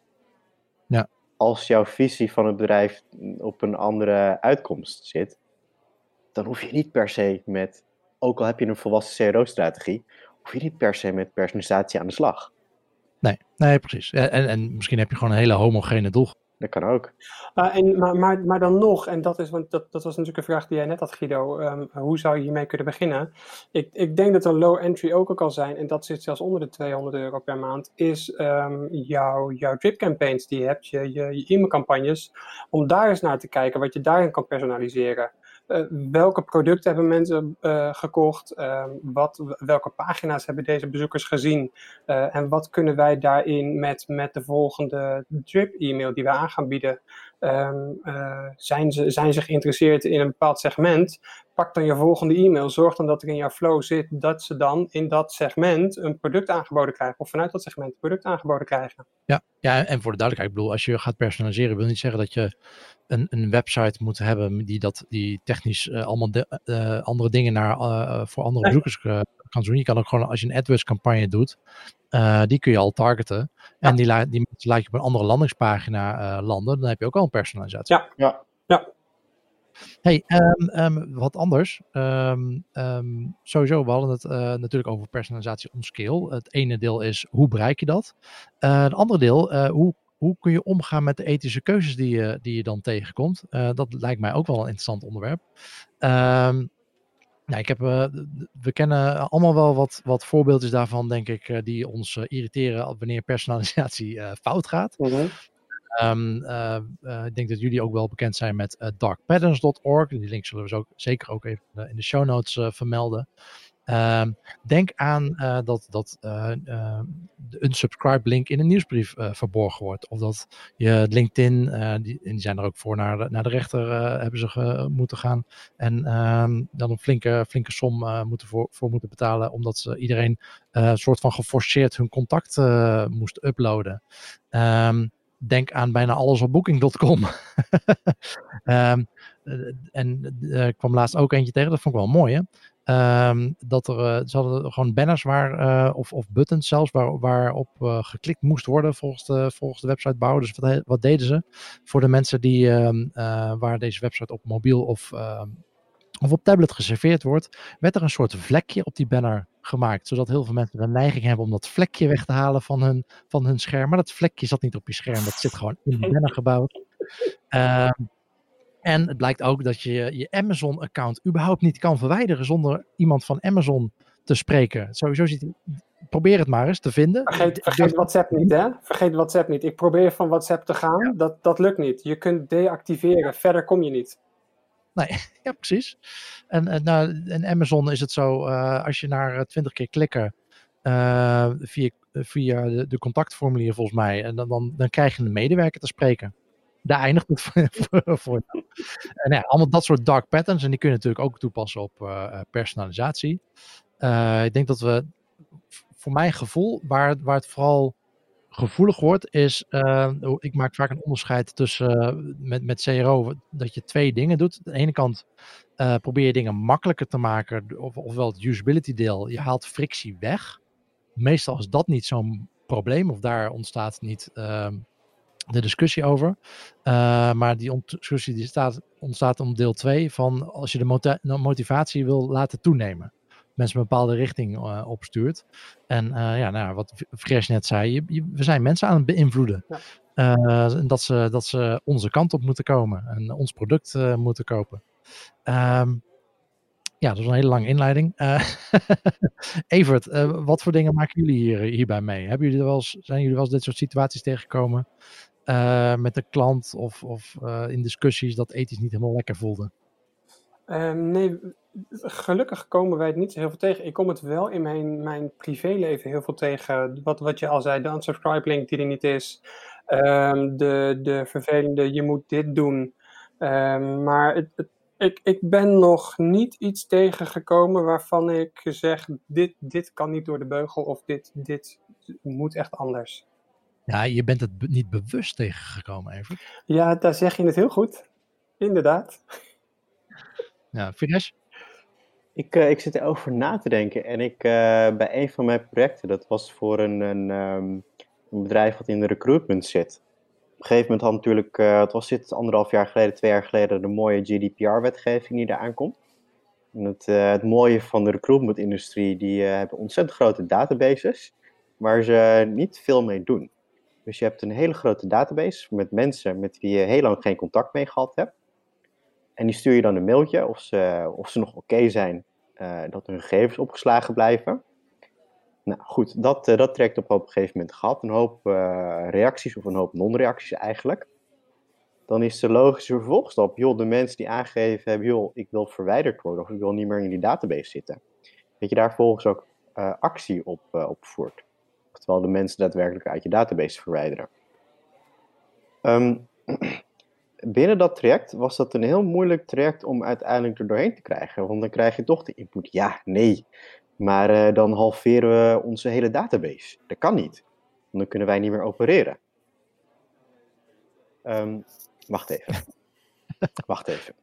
Ja. Als jouw visie van het bedrijf op een andere uitkomst zit, dan hoef je niet per se met ook al heb je een volwassen CRO-strategie, hoef je niet per se met personalisatie aan de slag. Nee, nee precies. En, en misschien heb je gewoon een hele homogene doel. Dat kan ook. Uh, en, maar, maar, maar dan nog, en dat, is, want dat, dat was natuurlijk een vraag die jij net had, Guido. Um, hoe zou je hiermee kunnen beginnen? Ik, ik denk dat een low entry ook al kan zijn, en dat zit zelfs onder de 200 euro per maand, is um, jouw, jouw drip campaigns die je hebt, je, je, je e-mailcampagnes, om daar eens naar te kijken wat je daarin kan personaliseren. Uh, welke producten hebben mensen uh, gekocht? Uh, wat, welke pagina's hebben deze bezoekers gezien? en wat kunnen wij daarin met, met de volgende drip-e-mail die we aan gaan bieden? Um, zijn, ze, zijn ze geïnteresseerd in een bepaald segment? Pak dan je volgende e-mail. Zorg dan dat er in jouw flow zit dat ze dan in dat segment een product aangeboden krijgen. Of vanuit dat segment een product aangeboden krijgen. Ja, ja en voor de duidelijkheid, ik bedoel, als je gaat personaliseren, wil niet zeggen dat je een, een website moet hebben die, dat, die technisch uh, allemaal de, uh, andere dingen naar, voor andere bezoekers kan doen. Je kan ook gewoon, als je een AdWords campagne doet, die kun je al targeten. Ja. En die, la die laat je op een andere landingspagina landen. Dan heb je ook al een personalisatie. Ja, ja, ja. Hey, um, um, wat anders. Um, sowieso, we hadden het uh, natuurlijk over personalisatie on scale. Het ene deel is, hoe bereik je dat? Uh, het andere deel, uh, hoe hoe kun je omgaan met de ethische keuzes die je, die je dan tegenkomt? Uh, dat lijkt mij ook wel een interessant onderwerp. Um, nou, ik heb, uh, we kennen allemaal wel wat, wat voorbeeldjes daarvan, denk ik, uh, die ons irriteren wanneer personalisatie fout gaat. -hmm. Um, ik denk dat jullie ook wel bekend zijn met darkpatterns.org. Die link zullen we ook, zeker ook even in de show notes vermelden. Uh, denk aan uh, dat, dat uh, de unsubscribe link in een nieuwsbrief verborgen wordt. Of dat je LinkedIn, die, die zijn er ook voor naar de, naar de rechter hebben ze moeten gaan. En ehm, dan een flinke, flinke som moeten voor, voor moeten betalen. Omdat ze iedereen een soort van geforceerd hun contact moest uploaden. Um, denk aan bijna alles op booking.com. [laughs] en ik kwam laatst ook eentje tegen, dat vond ik wel mooi hè. Ehm, dat er, uh, ze hadden gewoon banners waar, uh, of, of buttons zelfs, waar, waarop uh, geklikt moest worden volgens de, volgens de websitebouwer. Dus wat, wat deden ze? Voor de mensen die, ehm, waar deze website op mobiel of, ehm, of op tablet geserveerd wordt, werd er een soort vlekje op die banner gemaakt. Zodat heel veel mensen de neiging hebben om dat vlekje weg te halen van hun, van hun scherm. Maar dat vlekje zat niet op je scherm, dat zit gewoon in de banner gebouwd. En het blijkt ook dat je je Amazon-account überhaupt niet kan verwijderen zonder iemand van Amazon te spreken. Sowieso ziet probeer het maar eens te vinden. Vergeet, vergeet WhatsApp niet, hè? Vergeet WhatsApp niet. Ik probeer van WhatsApp te gaan. Dat, dat lukt niet. Je kunt deactiveren. Verder kom je niet. Nee, [laughs] ja, precies. En, en, nou, in Amazon is het zo, uh, als je naar 20 keer klikken uh, via, via de, de, contactformulier volgens mij, en dan, dan, dan krijg je een medewerker te spreken daar eindigt het [laughs] voor, ja, allemaal dat soort dark patterns. En die kun je natuurlijk ook toepassen op uh, personalisatie. Uh, ik denk dat we, voor mijn gevoel, waar, waar het vooral gevoelig wordt, is, ik maak vaak een onderscheid tussen met, met CRO, dat je twee dingen doet. Aan de ene kant probeer je dingen makkelijker te maken, of, ofwel het usability deel, je haalt frictie weg. Meestal is dat niet zo'n probleem, of daar ontstaat niet ehm, de discussie over. Uh, maar die discussie die staat, ontstaat om deel 2 van als je de motivatie wil laten toenemen. Mensen een bepaalde richting uh, opstuurt. En uh, ja, nou, wat Fresh net zei, je, je, we zijn mensen aan het beïnvloeden. Ja. dat, ze, dat ze onze kant op moeten komen en ons product moeten kopen. Um, ja, dat is een hele lange inleiding. [laughs] Evert, wat voor dingen maken jullie hier, hierbij mee? Hebben jullie wel eens, zijn jullie wel eens dit soort situaties tegengekomen? Uh, met een klant of, of uh, in discussies dat ethisch niet helemaal lekker voelde? Um, nee, gelukkig komen wij het niet zo heel veel tegen. Ik kom het wel in mijn, mijn privéleven heel veel tegen. Wat, wat je al zei, de unsubscribe link die er niet is. Um, de, de vervelende, je moet dit doen. Um, maar het, het, ik, ik ben nog niet iets tegengekomen waarvan ik zeg, dit, dit kan niet door de beugel of dit, dit moet echt anders. Ja, je bent het niet bewust tegengekomen, even. Ja, daar zeg je het heel goed. Inderdaad. Ja, Finesh? Ik, uh, ik zit erover na te denken. En ik, uh, bij een van mijn projecten, dat was voor een, een, um, een, bedrijf wat in de recruitment zit. Op een gegeven moment had natuurlijk, uh, het was dit anderhalf jaar geleden, twee jaar geleden, de mooie GDPR-wetgeving die eraan komt. En het, het mooie van de recruitment-industrie, die hebben ontzettend grote databases, waar ze niet veel mee doen. Dus je hebt een hele grote database met mensen met wie je heel lang geen contact mee gehad hebt. En die stuur je dan een mailtje of ze, of ze nog oké zijn uh, dat hun gegevens opgeslagen blijven. Nou goed, dat, uh, dat trekt op, een gegeven moment gehad. Een hoop uh, reacties of een hoop non-reacties eigenlijk. Dan is de logische vervolgstap, joh, de mensen die aangegeven hebben, joh, ik wil verwijderd worden of ik wil niet meer in die database zitten. Dat je daar vervolgens ook actie op, op voert terwijl de mensen daadwerkelijk uit je database verwijderen. Um, [clears throat] binnen dat traject was dat een heel moeilijk traject om uiteindelijk er doorheen te krijgen. Want dan krijg je toch de input ja, nee. Maar uh, dan halveren we onze hele database. Dat kan niet. Want dan kunnen wij niet meer opereren. Um, wacht even. [laughs] wacht even.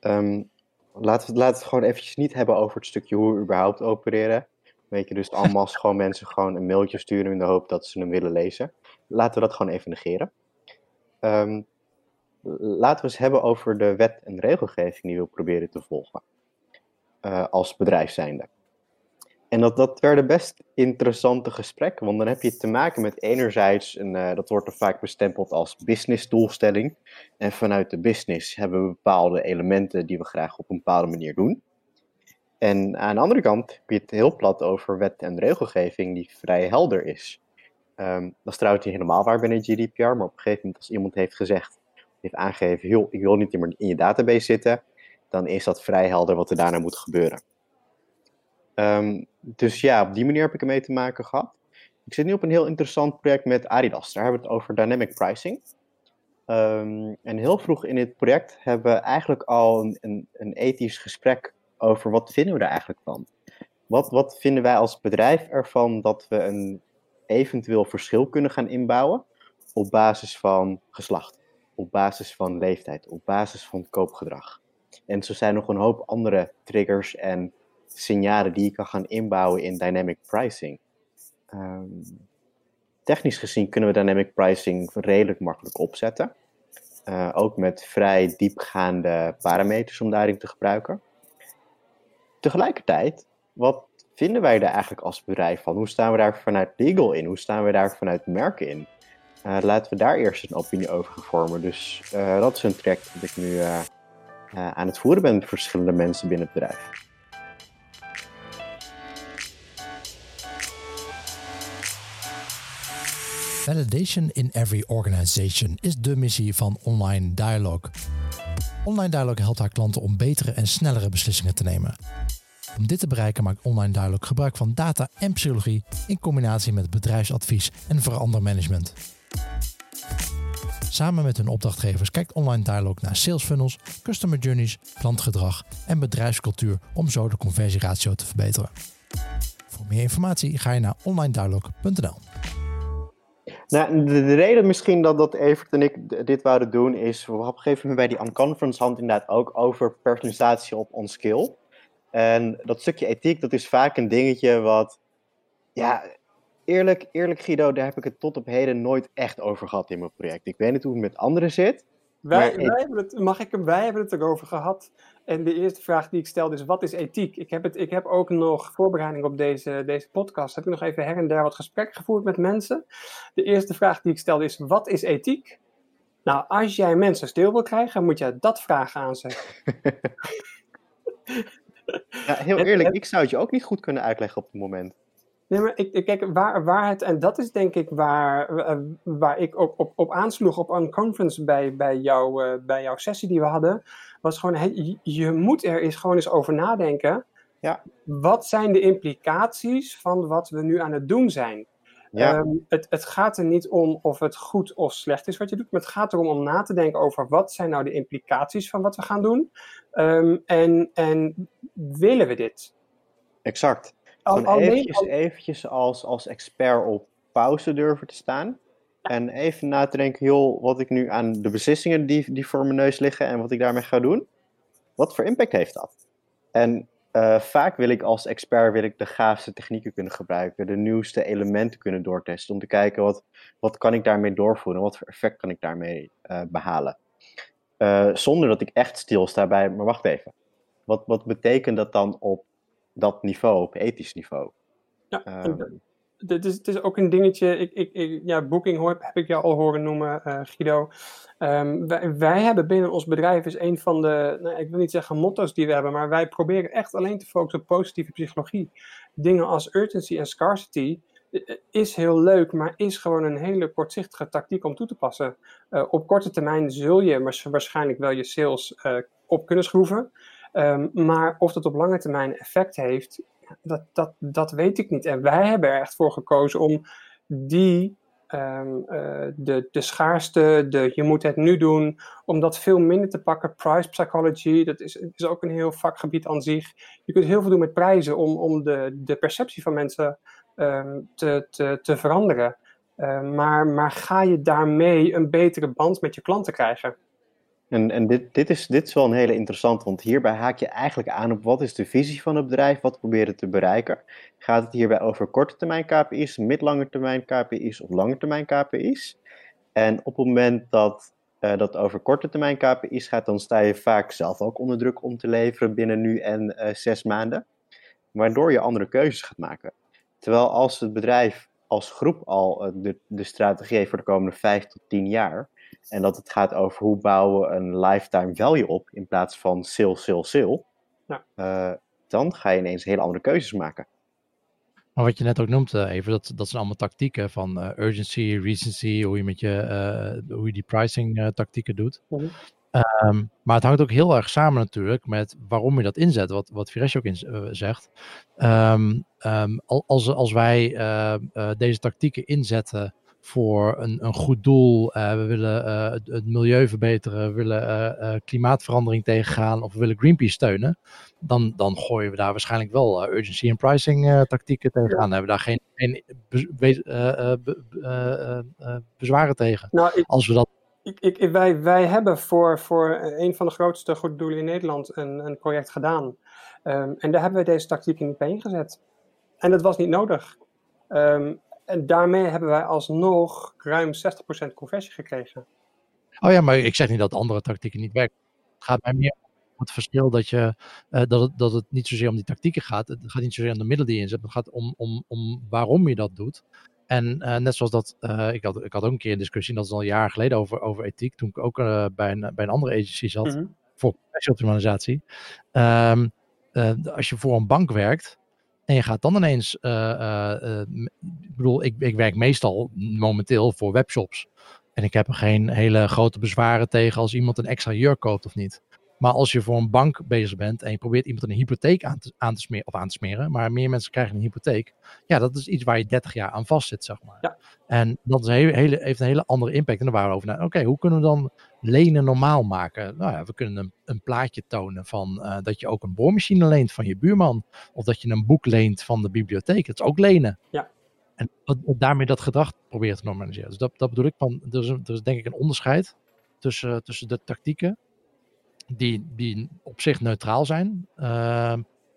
Um, laten, we, laten we het gewoon eventjes niet hebben over het stukje hoe we überhaupt opereren. Weet je, dus allemaal gewoon mensen gewoon een mailtje sturen in de hoop dat ze hem willen lezen. Laten we dat gewoon even negeren. Um, laten we eens hebben over de wet en regelgeving die we proberen te volgen. Uh, als bedrijf zijnde. En dat, dat werden best interessante gesprekken, want dan heb je te maken met enerzijds, en uh, dat wordt er vaak bestempeld als businessdoelstelling. En vanuit de business hebben we bepaalde elementen die we graag op een bepaalde manier doen. En aan de andere kant heb je het heel plat over wet en regelgeving die vrij helder is. Um, dat is trouwens niet helemaal waar binnen GDPR, maar op een gegeven moment als iemand heeft gezegd, heeft aangegeven, joh, ik wil niet meer in je database zitten, dan is dat vrij helder wat er daarna moet gebeuren. Um, dus ja, op die manier heb ik ermee te maken gehad. Ik zit nu op een heel interessant project met Adidas. Daar hebben we het over dynamic pricing. Um, en heel vroeg in dit project hebben we eigenlijk al een, een ethisch gesprek over wat vinden we er eigenlijk van. Wat, wat vinden wij als bedrijf ervan dat we een eventueel verschil kunnen gaan inbouwen op basis van geslacht, op basis van leeftijd, op basis van koopgedrag. En zo zijn nog een hoop andere triggers en signalen die je kan gaan inbouwen in dynamic pricing. Ehm, technisch gezien kunnen we dynamic pricing redelijk makkelijk opzetten. Uh, ook met vrij diepgaande parameters om daarin te gebruiken. Tegelijkertijd, wat vinden wij daar eigenlijk als bedrijf van? Hoe staan we daar vanuit legal in? Hoe staan we daar vanuit merken in? Uh, laten we daar eerst een opinie over vormen. Dus uh, dat is een traject dat ik nu aan het voeren ben met verschillende mensen binnen het bedrijf. Validation in every organization is de missie van Online Dialogue. Online Dialogue helpt haar klanten om betere en snellere beslissingen te nemen. Om dit te bereiken maakt Online Dialogue gebruik van data en psychologie in combinatie met bedrijfsadvies en verandermanagement. Samen met hun opdrachtgevers kijkt Online Dialogue naar sales funnels, customer journeys, klantgedrag en bedrijfscultuur om zo de conversieratio te verbeteren. Voor meer informatie ga je naar onlinedialogue.nl. Nou, de, reden misschien dat, dat Evert en ik dit wouden doen is, op een gegeven moment bij die Unconference hand inderdaad ook over personalisatie op on-skill. En dat stukje ethiek, dat is vaak een dingetje wat, ja, eerlijk, eerlijk Guido, daar heb ik het tot op heden nooit echt over gehad in mijn project. Ik weet niet hoe het met anderen zit. Wij, wij hebben het, mag ik, wij hebben het erover gehad. En de eerste vraag die ik stelde is: wat is ethiek? Ik heb, het, ik heb ook nog voorbereiding op deze, deze podcast. Heb ik nog even her en der wat gesprek gevoerd met mensen. De eerste vraag die ik stelde is: wat is ethiek? Nou, als jij mensen stil wil krijgen, moet je dat vragen aan ze. [laughs] ja, heel eerlijk, ik zou het je ook niet goed kunnen uitleggen op het moment. Nee, maar ik, kijk, waar, waar het, en dat is denk ik waar, eh, waar ik ook op, op aansloeg op een conference bij, bij, jou, uh, bij jouw sessie die we hadden, was gewoon, hey, je moet er eens gewoon eens over nadenken. Ja. Wat zijn de implicaties van wat we nu aan het doen zijn? Ja. Um, het, het gaat er niet om of het goed of slecht is wat je doet, maar het gaat erom om na te denken over wat zijn nou de implicaties van wat we gaan doen. Um, en, en willen we dit? Exact. Gewoon eventjes, eventjes als, als expert op pauze durven te staan. En even na te denken, joh, wat ik nu aan de beslissingen die, die voor mijn neus liggen en wat ik daarmee ga doen, wat voor impact heeft dat? En uh, vaak wil ik als expert wil ik de gaafste technieken kunnen gebruiken, de nieuwste elementen kunnen doortesten, om te kijken wat, wat kan ik daarmee doorvoeren, wat voor effect kan ik daarmee uh, behalen. Uh, zonder dat ik echt stilsta bij, maar wacht even, wat, wat betekent dat dan op dat niveau, op ethisch niveau. Ja, um, het, is, het is ook een dingetje, ik, ik, ik ja, Booking hoor, heb ik jou al horen noemen, uh, Guido. Um, wij, wij, hebben binnen ons bedrijf is een van de, nou, ik wil niet zeggen motto's die we hebben, maar wij proberen echt alleen te focussen op positieve psychologie. Dingen als urgency en scarcity eh, is heel leuk, maar is gewoon een hele kortzichtige tactiek om toe te passen. Uh, op korte termijn zul je waarschijnlijk wel je sales uh, op kunnen schroeven. Um, maar of dat op lange termijn effect heeft, dat, dat, dat weet ik niet. En wij hebben er echt voor gekozen om die, uh, de, de schaarste, de je moet het nu doen, om dat veel minder te pakken. Price psychology, dat is, is ook een heel vakgebied aan zich. Je kunt heel veel doen met prijzen om, om de, de perceptie van mensen um, te, te, te veranderen. Uh, maar, maar ga je daarmee een betere band met je klanten krijgen? En, en dit, dit, is, dit is wel een hele interessante, want hierbij haak je eigenlijk aan op wat is de visie van het bedrijf, wat proberen te bereiken. Gaat het hierbij over korte termijn KPI's, midlange termijn KPI's of lange termijn KPI's? En op het moment dat uh, dat over korte termijn KPI's gaat, dan sta je vaak zelf ook onder druk om te leveren binnen nu en uh, zes maanden, waardoor je andere keuzes gaat maken. Terwijl als het bedrijf als groep al uh, de, de strategie heeft voor de komende vijf tot tien jaar, en dat het gaat over hoe bouwen we een lifetime value op in plaats van sale, sale, sale. Ja. Uh, dan ga je ineens hele andere keuzes maken. Maar wat je net ook noemt, uh, even, dat, dat zijn allemaal tactieken van uh, urgency, recency, hoe je, met je, hoe je die pricing tactieken doet. Mm -hmm. Um, maar het hangt ook heel erg samen natuurlijk met waarom je dat inzet, wat, wat Viresh ook in, zegt. Um, um, als, als wij deze tactieken inzetten voor een, een goed doel. Uh, we willen het, het, milieu verbeteren, we willen klimaatverandering tegengaan of we willen Greenpeace steunen. Dan, dan gooien we daar waarschijnlijk wel urgency en pricing tactieken tegenaan. Dan hebben we daar geen geen bezwaren tegen. Nou, als we dat ik, ik, wij, wij hebben voor, voor een van de grootste goede doelen in Nederland een, een project gedaan. Ehm, en daar hebben we deze tactieken niet bij ingezet. En dat was niet nodig. Ehm, en daarmee hebben wij alsnog ruim 60% conversie gekregen. Oh ja, maar ik zeg niet dat andere tactieken niet werken. Het gaat mij meer om het verschil dat, je, uh, dat, het, dat het niet zozeer om die tactieken gaat. Het gaat niet zozeer om de middelen die je inzet. Het gaat om, om, om waarom je dat doet. En uh, net zoals dat, uh, ik, had, ik had ook een keer een discussie, dat is al een jaar geleden over, over ethiek, toen ik ook uh, bij, een, bij een andere agency zat, -hmm. voor optimalisatie. Um, als je voor een bank werkt en je gaat dan ineens, ik bedoel, ik, ik werk meestal momenteel voor webshops. En ik heb er geen hele grote bezwaren tegen als iemand een extra jurk koopt of niet. Maar als je voor een bank bezig bent en je probeert iemand een hypotheek aan te, aan te smeren, of aan te smeren, maar meer mensen krijgen een hypotheek, ja, dat is iets waar je 30 jaar aan vastzit, zeg maar. Ja. En dat is een hele, hele, heeft een hele andere impact. En daar waren we over na. Oké, hoe kunnen we dan lenen normaal maken? Nou ja, we kunnen een, een plaatje tonen van uh, dat je ook een boormachine leent van je buurman, of dat je een boek leent van de bibliotheek. Dat is ook lenen. Ja. En daarmee dat gedrag proberen te normaliseren. Dus dat, dat bedoel ik van, er is, er is denk ik een onderscheid tussen, tussen de tactieken die, die op zich neutraal zijn. Uh,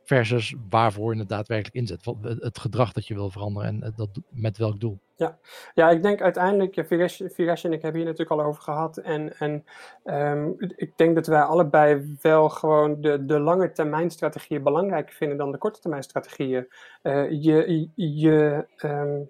versus waarvoor je het daadwerkelijk inzet. Het gedrag dat je wil veranderen en eh, dat, met welk doel. Ja, ja ik denk uiteindelijk, Viresh, en ik hebben hier natuurlijk al over gehad. En, en um, ik denk dat wij allebei wel gewoon de, de lange termijn strategieën belangrijker vinden dan de korte termijn strategieën. Uh, je, je, um,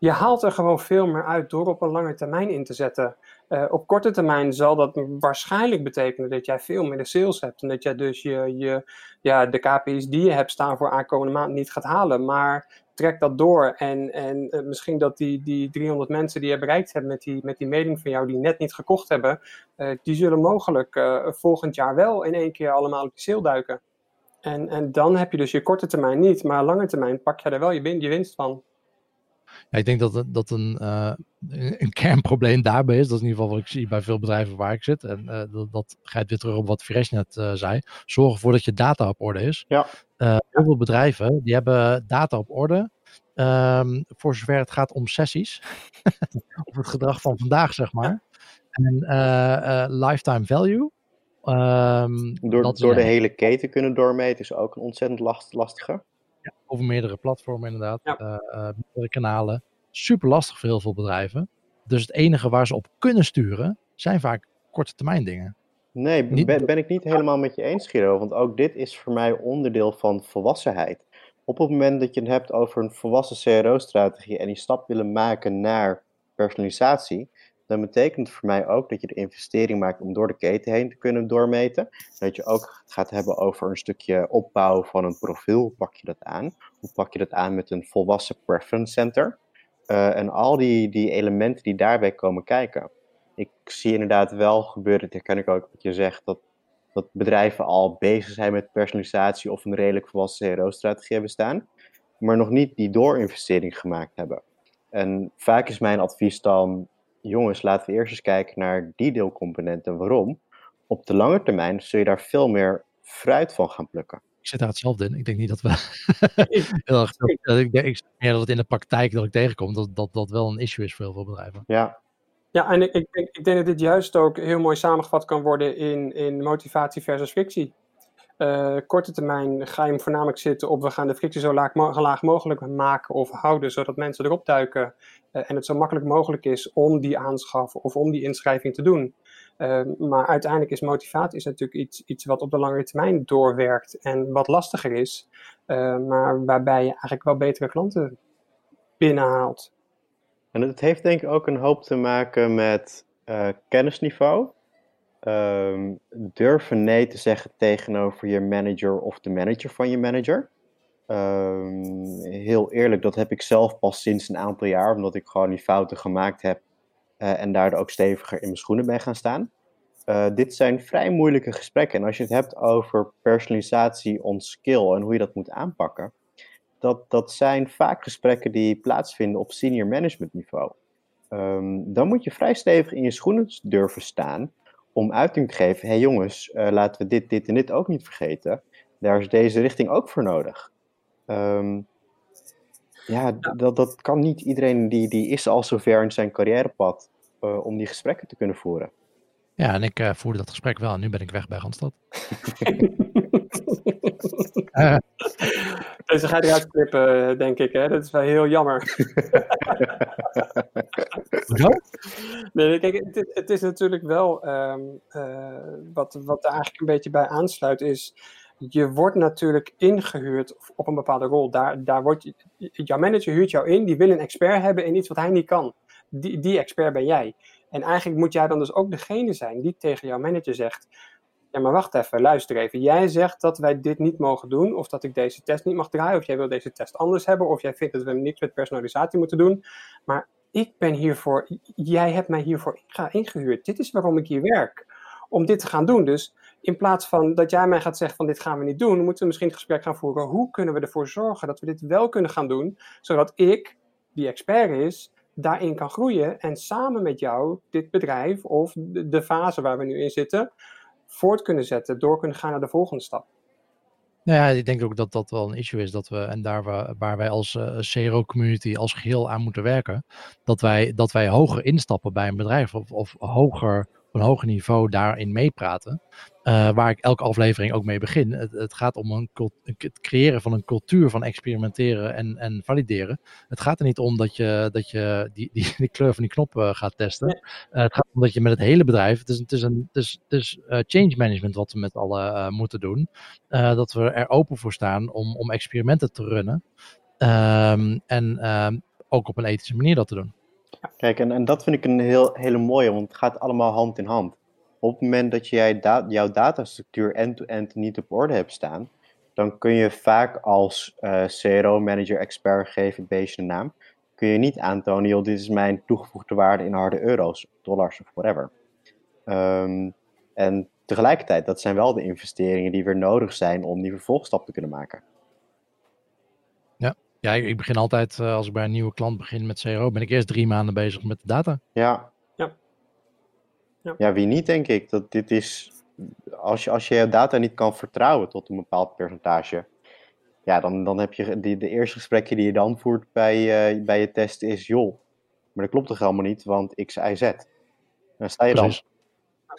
je haalt er gewoon veel meer uit door op een lange termijn in te zetten. Uh, op korte termijn zal dat waarschijnlijk betekenen dat jij veel minder sales hebt. En dat jij dus je, je, ja, de KPI's die je hebt staan voor aankomende maand niet gaat halen. Maar trek dat door. En, en uh, misschien dat die, die 300 mensen die je bereikt hebt met die, met die mailing van jou, die net niet gekocht hebben, uh, die zullen mogelijk volgend jaar wel in één keer allemaal op de sale duiken. En, en dan heb je dus je korte termijn niet, maar lange termijn pak je er wel je, je winst van. Ja, ik denk dat dat een, uh, een kernprobleem daarbij is. Dat is in ieder geval wat ik zie bij veel bedrijven waar ik zit. En uh, dat, dat gaat weer terug op wat Fresh net uh, zei. Zorg ervoor dat je data op orde is. Ja. heel veel bedrijven die hebben data op orde. Um, voor zover het gaat om sessies. [laughs] of het gedrag van vandaag, zeg maar. En lifetime value. Um, door door de hele keten kunnen doormeten is ook een ontzettend last, lastige. Over meerdere platformen inderdaad, ja. uh, meerdere kanalen. Super lastig voor heel veel bedrijven. Dus het enige waar ze op kunnen sturen, zijn vaak korte termijn dingen. Nee, niet... ben, ben, ik niet helemaal met je eens, Giro. Want ook dit is voor mij onderdeel van volwassenheid. Op het moment dat je het hebt over een volwassen CRO-strategie en die stap willen maken naar personalisatie, dan betekent voor mij ook dat je de investering maakt om door de keten heen te kunnen doormeten. Dat je ook gaat hebben over een stukje opbouw van een profiel. Hoe pak je dat aan? Hoe pak je dat aan met een volwassen preference center? Uh, en al die, die elementen die daarbij komen kijken. Ik zie inderdaad wel gebeuren, dat kan ik ook wat je zegt, dat, dat bedrijven al bezig zijn met personalisatie of een redelijk volwassen CRO-strategie hebben staan, maar nog niet die doorinvestering gemaakt hebben. En vaak is mijn advies dan, jongens, laten we eerst eens kijken naar die deelcomponenten. Waarom? Op de lange termijn zul je daar veel meer fruit van gaan plukken. Ik zit daar hetzelfde in. Ik denk niet dat we. [laughs] heel erg, ik, denk, meer dat het in de praktijk dat ik tegenkom, dat, dat dat wel een issue is voor heel veel bedrijven. Ja. Ja, en ik, ik, denk, ik denk dat dit juist ook heel mooi samengevat kan worden in, in motivatie versus frictie. Uh, korte termijn ga je hem voornamelijk zitten op we gaan de frictie zo laag, laag mogelijk maken of houden, zodat mensen erop duiken en het zo makkelijk mogelijk is om die aanschaf of om die inschrijving te doen. Uh, maar uiteindelijk is motivatie is natuurlijk iets, iets wat op de lange termijn doorwerkt en wat lastiger is, maar waarbij je eigenlijk wel betere klanten binnenhaalt. En het heeft denk ik ook een hoop te maken met kennisniveau um, durven nee te zeggen tegenover je manager of de manager van je manager. Um, heel eerlijk, dat heb ik zelf pas sinds een aantal jaar, omdat ik gewoon die fouten gemaakt heb uh, en daardoor ook steviger in mijn schoenen ben gaan staan. Uh, dit zijn vrij moeilijke gesprekken. En als je het hebt over personalisatie on skill en hoe je dat moet aanpakken, dat, dat zijn vaak gesprekken die plaatsvinden op senior management niveau. Um, dan moet je vrij stevig in je schoenen durven staan om uiting te geven, hé hey jongens, uh, laten we dit, dit en dit ook niet vergeten. Daar is deze richting ook voor nodig. Um, Ja, dat, dat kan niet iedereen die, die is al zover in zijn carrièrepad uh, om die gesprekken te kunnen voeren. Ja, en ik uh, voerde dat gesprek wel en nu ben ik weg bij Randstad. uh. [laughs] Deze ga je eruit knippen, denk ik. Hè? Dat is wel heel jammer. [laughs] Hoezo? nee, kijk, het, het, is natuurlijk wel um, wat, wat er eigenlijk een beetje bij aansluit is je wordt natuurlijk ingehuurd op een bepaalde rol. Daar, daar wordt, jouw manager huurt jou in, die wil een expert hebben in iets wat hij niet kan. Die, die expert ben jij. En eigenlijk moet jij dan dus ook degene zijn die tegen jouw manager zegt: Ja, maar wacht even, luister even. Jij zegt dat wij dit niet mogen doen, of dat ik deze test niet mag draaien, of jij wil deze test anders hebben, of jij vindt dat we niks met personalisatie moeten doen. Maar ik ben hiervoor, jij hebt mij hiervoor ingehuurd. Dit is waarom ik hier werk. Om dit te gaan doen. Dus in plaats van dat jij mij gaat zeggen van dit gaan we niet doen, moeten we misschien het gesprek gaan voeren. Hoe kunnen we ervoor zorgen dat we dit wel kunnen gaan doen, zodat ik, die expert is, daarin kan groeien en samen met jou dit bedrijf of de, fase waar we nu in zitten, voort kunnen zetten, door kunnen gaan naar de volgende stap. Nou ja, ik denk ook dat dat wel een issue is dat we, en daar waar, waar wij als uh, eh, CRO-community als geheel aan moeten werken, dat wij, dat wij hoger instappen bij een bedrijf of, of hoger een hoger niveau daarin meepraten. Uh, waar ik elke aflevering ook mee begin. Het, het gaat om een, het creëren van een cultuur van experimenteren en, en valideren. Het gaat er niet om dat je, dat je die, die, [laughs] die kleur van die knop uh, gaat testen. Uh, het gaat om dat je met het hele bedrijf. Het is, het is, een, het is, het is change management wat we met allen moeten doen. dat we er open voor staan om, om experimenten te runnen. Um, en ehm, ook op een ethische manier dat te doen. Kijk, en, en dat vind ik een heel, hele mooie, want het gaat allemaal hand in hand. Op het moment dat jij jouw datastructuur end-to-end niet op orde hebt staan, dan kun je vaak als uh, CRO, manager, expert, geef het een naam, kun je niet aantonen, joh, dit is mijn toegevoegde waarde in harde euro's, dollars of whatever. Um, en tegelijkertijd, dat zijn wel de investeringen die weer nodig zijn om die vervolgstap te kunnen maken. Ja, ik, begin altijd, uh, als ik bij een nieuwe klant begin met CRO, ben ik eerst drie maanden bezig met de data. Ja. Ja, ja. ja wie niet, denk ik. Dat dit is, als je, als je je data niet kan vertrouwen tot een bepaald percentage, ja, dan, dan heb je die, de eerste gesprekken die je dan voert bij, uh, bij je test is, joh, maar dat klopt toch helemaal niet, want X, Y, Z. Dan sta je Precies. dan.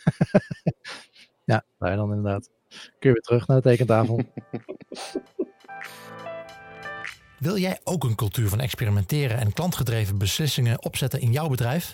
[laughs] ja, sta je dan inderdaad. Kun je weer terug naar de tekentafel. [laughs] Wil jij ook een cultuur van experimenteren en klantgedreven beslissingen opzetten in jouw bedrijf?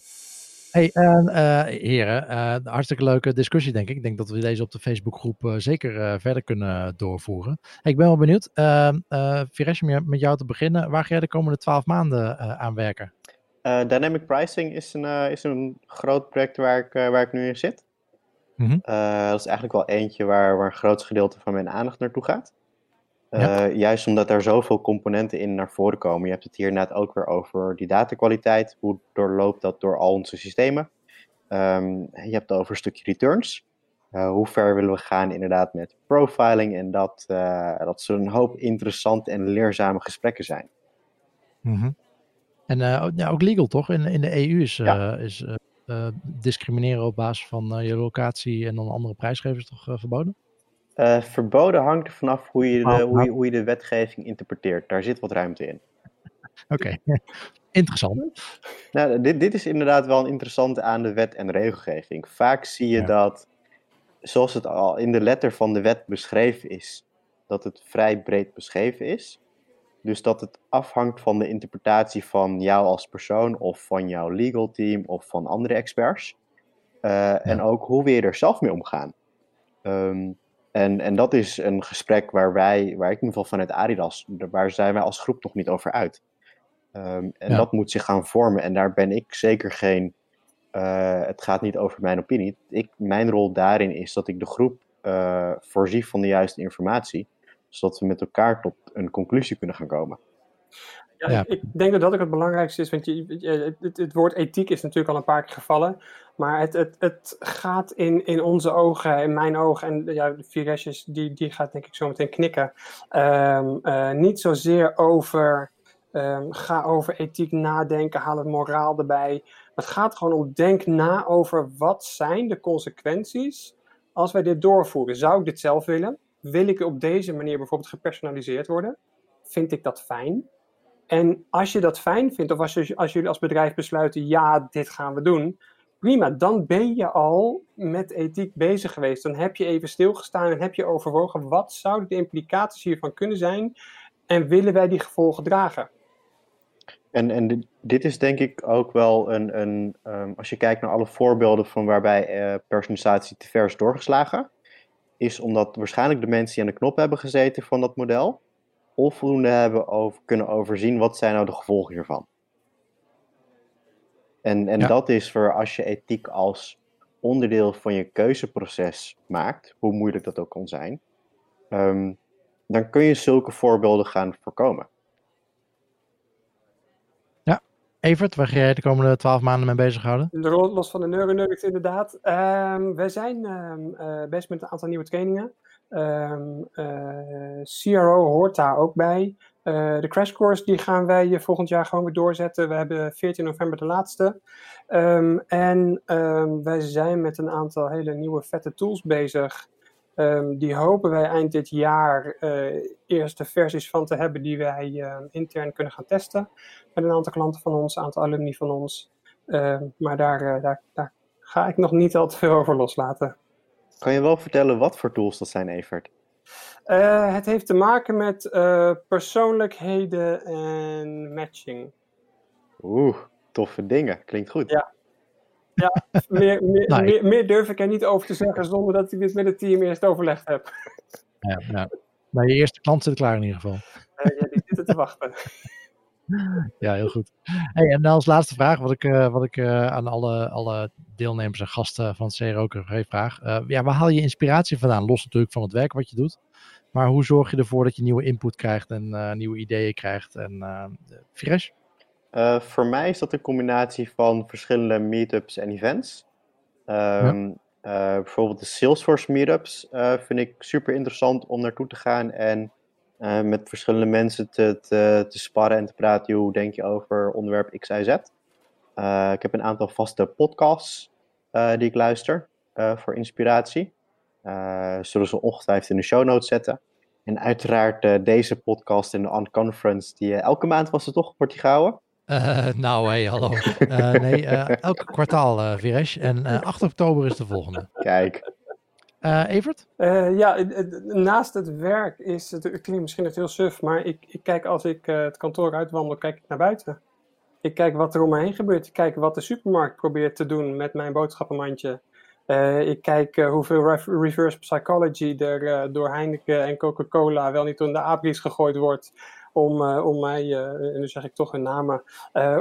Hey, uh, heren, uh, hartstikke leuke discussie denk ik. Ik denk dat we deze op de Facebookgroep uh, zeker verder kunnen doorvoeren. Hey, ik ben wel benieuwd, uh, Viresh, met jou te beginnen. Waar ga jij de komende twaalf maanden aan werken? Dynamic Pricing is een, is een groot project waar ik, waar ik nu in zit. Mhm. Eh, dat is eigenlijk wel eentje waar, waar een groot gedeelte van mijn aandacht naartoe gaat. Uh, Juist omdat er zoveel componenten in naar voren komen. Je hebt het hier net ook weer over die datakwaliteit. Hoe doorloopt dat door al onze systemen? Um, je hebt het over een stukje returns. Uh, hoe ver willen we gaan inderdaad met profiling? En dat, dat zo'n hoop interessante en leerzame gesprekken zijn. Mm -hmm. En ja, ook legal toch? In, in de EU is, ja. is uh, discrimineren op basis van uh, je locatie en dan andere prijsgevers toch uh, verboden? hangt er vanaf hoe je, de, oh, hoe, je, hoe je de wetgeving interpreteert. Daar zit wat ruimte in. Oké, [laughs] interessant. Nou, dit, dit is inderdaad wel een interessante aan de wet en regelgeving. Vaak zie je dat, zoals het al in de letter van de wet beschreven is, dat het vrij breed beschreven is. Dus dat het afhangt van de interpretatie van jou als persoon of van jouw legal team of van andere experts. Uh, En ook hoe we er zelf mee omgaan. Um, en, en dat is een gesprek waar wij, waar ik in ieder geval vanuit Adidas, waar zijn wij als groep nog niet over uit. Um, en dat moet zich gaan vormen. En daar ben ik zeker geen. Uh, het gaat niet over mijn opinie. Ik, mijn rol daarin is dat ik de groep uh, voorzie van de juiste informatie zodat we met elkaar tot een conclusie kunnen gaan komen. Ja, ja. Ik denk dat dat ook het belangrijkste is, want je, het, het, woord ethiek is natuurlijk al een paar keer gevallen, maar het, het, het gaat in, in onze ogen, in mijn ogen, en ja, de Viresjes, die, die gaat denk ik zo meteen knikken, um, uh, niet zozeer over, um, ga over ethiek nadenken, haal het moraal erbij. Het gaat gewoon om, denk na over wat zijn de consequenties als wij dit doorvoeren. Zou ik dit zelf willen? Wil ik op deze manier bijvoorbeeld gepersonaliseerd worden? Vind ik dat fijn? En als je dat fijn vindt, of als, je, als jullie als bedrijf besluiten, ja, dit gaan we doen, prima, dan ben je al met ethiek bezig geweest. Dan heb je even stilgestaan en heb je overwogen, wat zouden de implicaties hiervan kunnen zijn en willen wij die gevolgen dragen? En, en dit is denk ik ook wel een, een um, als je kijkt naar alle voorbeelden van waarbij uh, personalisatie te ver is doorgeslagen, is omdat waarschijnlijk de mensen die aan de knop hebben gezeten van dat model, onvoldoende hebben over, kunnen overzien wat zijn nou de gevolgen hiervan. En, en dat is voor als je ethiek als onderdeel van je keuzeproces maakt, hoe moeilijk dat ook kan zijn, um, dan kun je zulke voorbeelden gaan voorkomen. Ja, Evert, waar ga jij de komende twaalf maanden mee bezighouden? Los van de neuronuggets inderdaad. Um, wij zijn um, uh, bezig met een aantal nieuwe trainingen. Um, uh, CRO hoort daar ook bij. Uh, de crash course die gaan wij volgend jaar gewoon weer doorzetten. We hebben 14 november de laatste. Um, en um, wij zijn met een aantal hele nieuwe vette tools bezig. die hopen wij eind dit jaar uh, eerste versies van te hebben die wij uh, intern kunnen gaan testen. Met een aantal klanten van ons, een aantal alumni van ons. maar daar, daar, daar ga ik nog niet al te veel over loslaten. Kan je wel vertellen wat voor tools dat zijn, Evert? Uh, het heeft te maken met uh, persoonlijkheden en matching. Oeh, toffe dingen. Klinkt goed. Ja, ja meer, meer, [laughs] nou, meer, meer, durf ik er niet over te zeggen zonder dat ik dit met het team eerst overlegd heb. Ja, ja. Maar je eerste klant zit klaar in ieder geval. Uh, ja, die zitten te wachten. [laughs] [laughs] Ja, heel goed. Hey, en als laatste vraag, wat ik, uh, wat ik uh, aan alle, alle deelnemers en gasten van het CRO vraag. Uh, ja, waar haal je inspiratie vandaan? Los natuurlijk van het werk wat je doet. Maar hoe zorg je ervoor dat je nieuwe input krijgt en nieuwe ideeën krijgt? En fresh? voor mij is dat een combinatie van verschillende meetups en events. Um, ja. bijvoorbeeld de Salesforce meetups vind ik super interessant om naartoe te gaan en uh, met verschillende mensen te, te, te, sparren en te praten. Hoe denk je over onderwerp X, Y, Z? Uh, ik heb een aantal vaste podcasts uh, die ik luister voor inspiratie. zullen ze ongetwijfeld in de show notes zetten. En uiteraard deze podcast in de On-Conference, die elke maand was het toch, wordt die gehouden? nou, hé, hey, hallo. nee, elke kwartaal, Viresh. En 8 oktober is de volgende. Kijk. Uh, Evert? Uh, ja, naast het werk is het, het klinkt misschien net heel suf, maar ik, ik kijk als ik het kantoor uitwandel, kijk ik naar buiten. Ik kijk wat er om me heen gebeurt. Ik kijk wat de supermarkt probeert te doen met mijn boodschappenmandje. ik kijk hoeveel reverse psychology er door Heineken en Coca-Cola wel niet in de abris gegooid wordt om, om mij, en nu zeg ik toch hun namen,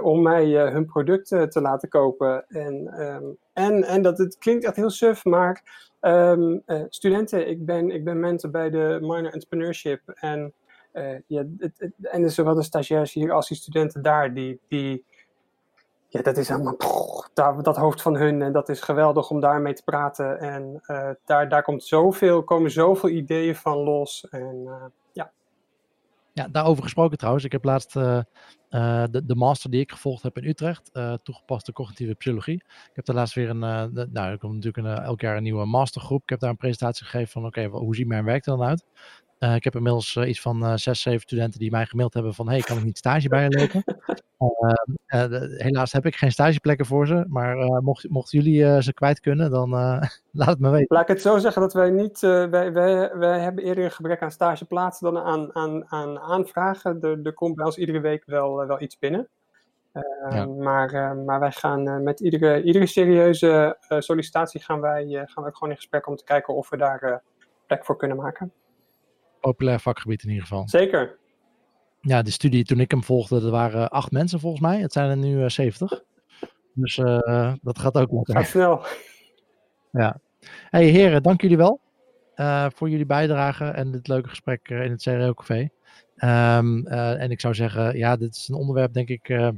om mij hun producten te laten kopen. En, um, en, en dat het klinkt echt heel suf, maar Um, uh, studenten, ik ben, ik ben mentor bij de minor entrepreneurship. En, uh, ja, het, het, en er zowel de stagiairs hier als die studenten daar, die, die ja, dat is allemaal dat, dat, hoofd van hun. En dat is geweldig om daarmee te praten. En uh, daar, daar komt zoveel, komen zoveel ideeën van los. En ja. Daarover gesproken trouwens. Ik heb laatst uh, de, de, master die ik gevolgd heb in Utrecht, uh, toegepaste cognitieve psychologie. Ik heb daar laatst weer een, nou, er komt natuurlijk een, elk jaar een nieuwe mastergroep. Ik heb daar een presentatie gegeven van, oké, hoe ziet mijn werk er dan uit? ik heb inmiddels iets van zes, zeven studenten die mij gemaild hebben van, hey, kan ik niet stage bij je lopen? Helaas heb ik geen stageplekken voor ze, maar mocht, mochten jullie ze kwijt kunnen, dan [laughs] laat het me weten. Laat ik het zo zeggen dat wij niet, wij, wij, wij hebben eerder een gebrek aan stageplaatsen dan aan, aan, aan aanvragen. Er, er komt bij ons iedere week wel, wel iets binnen. Uh, ja. maar, uh, maar wij gaan uh, met iedere, iedere serieuze sollicitatie gaan wij, gaan wij gewoon in gesprek om te kijken of we daar plek voor kunnen maken. Populair vakgebied in ieder geval. Zeker. Ja, de studie toen ik hem volgde, er waren acht mensen volgens mij. Het zijn er nu 70. Dus dat gaat ook lekker. Gaat snel. Ja. Hey heren, dank jullie wel. voor jullie bijdrage en dit leuke gesprek in het CRO Café. Ehm, en ik zou zeggen, ja, dit is een onderwerp, denk ik,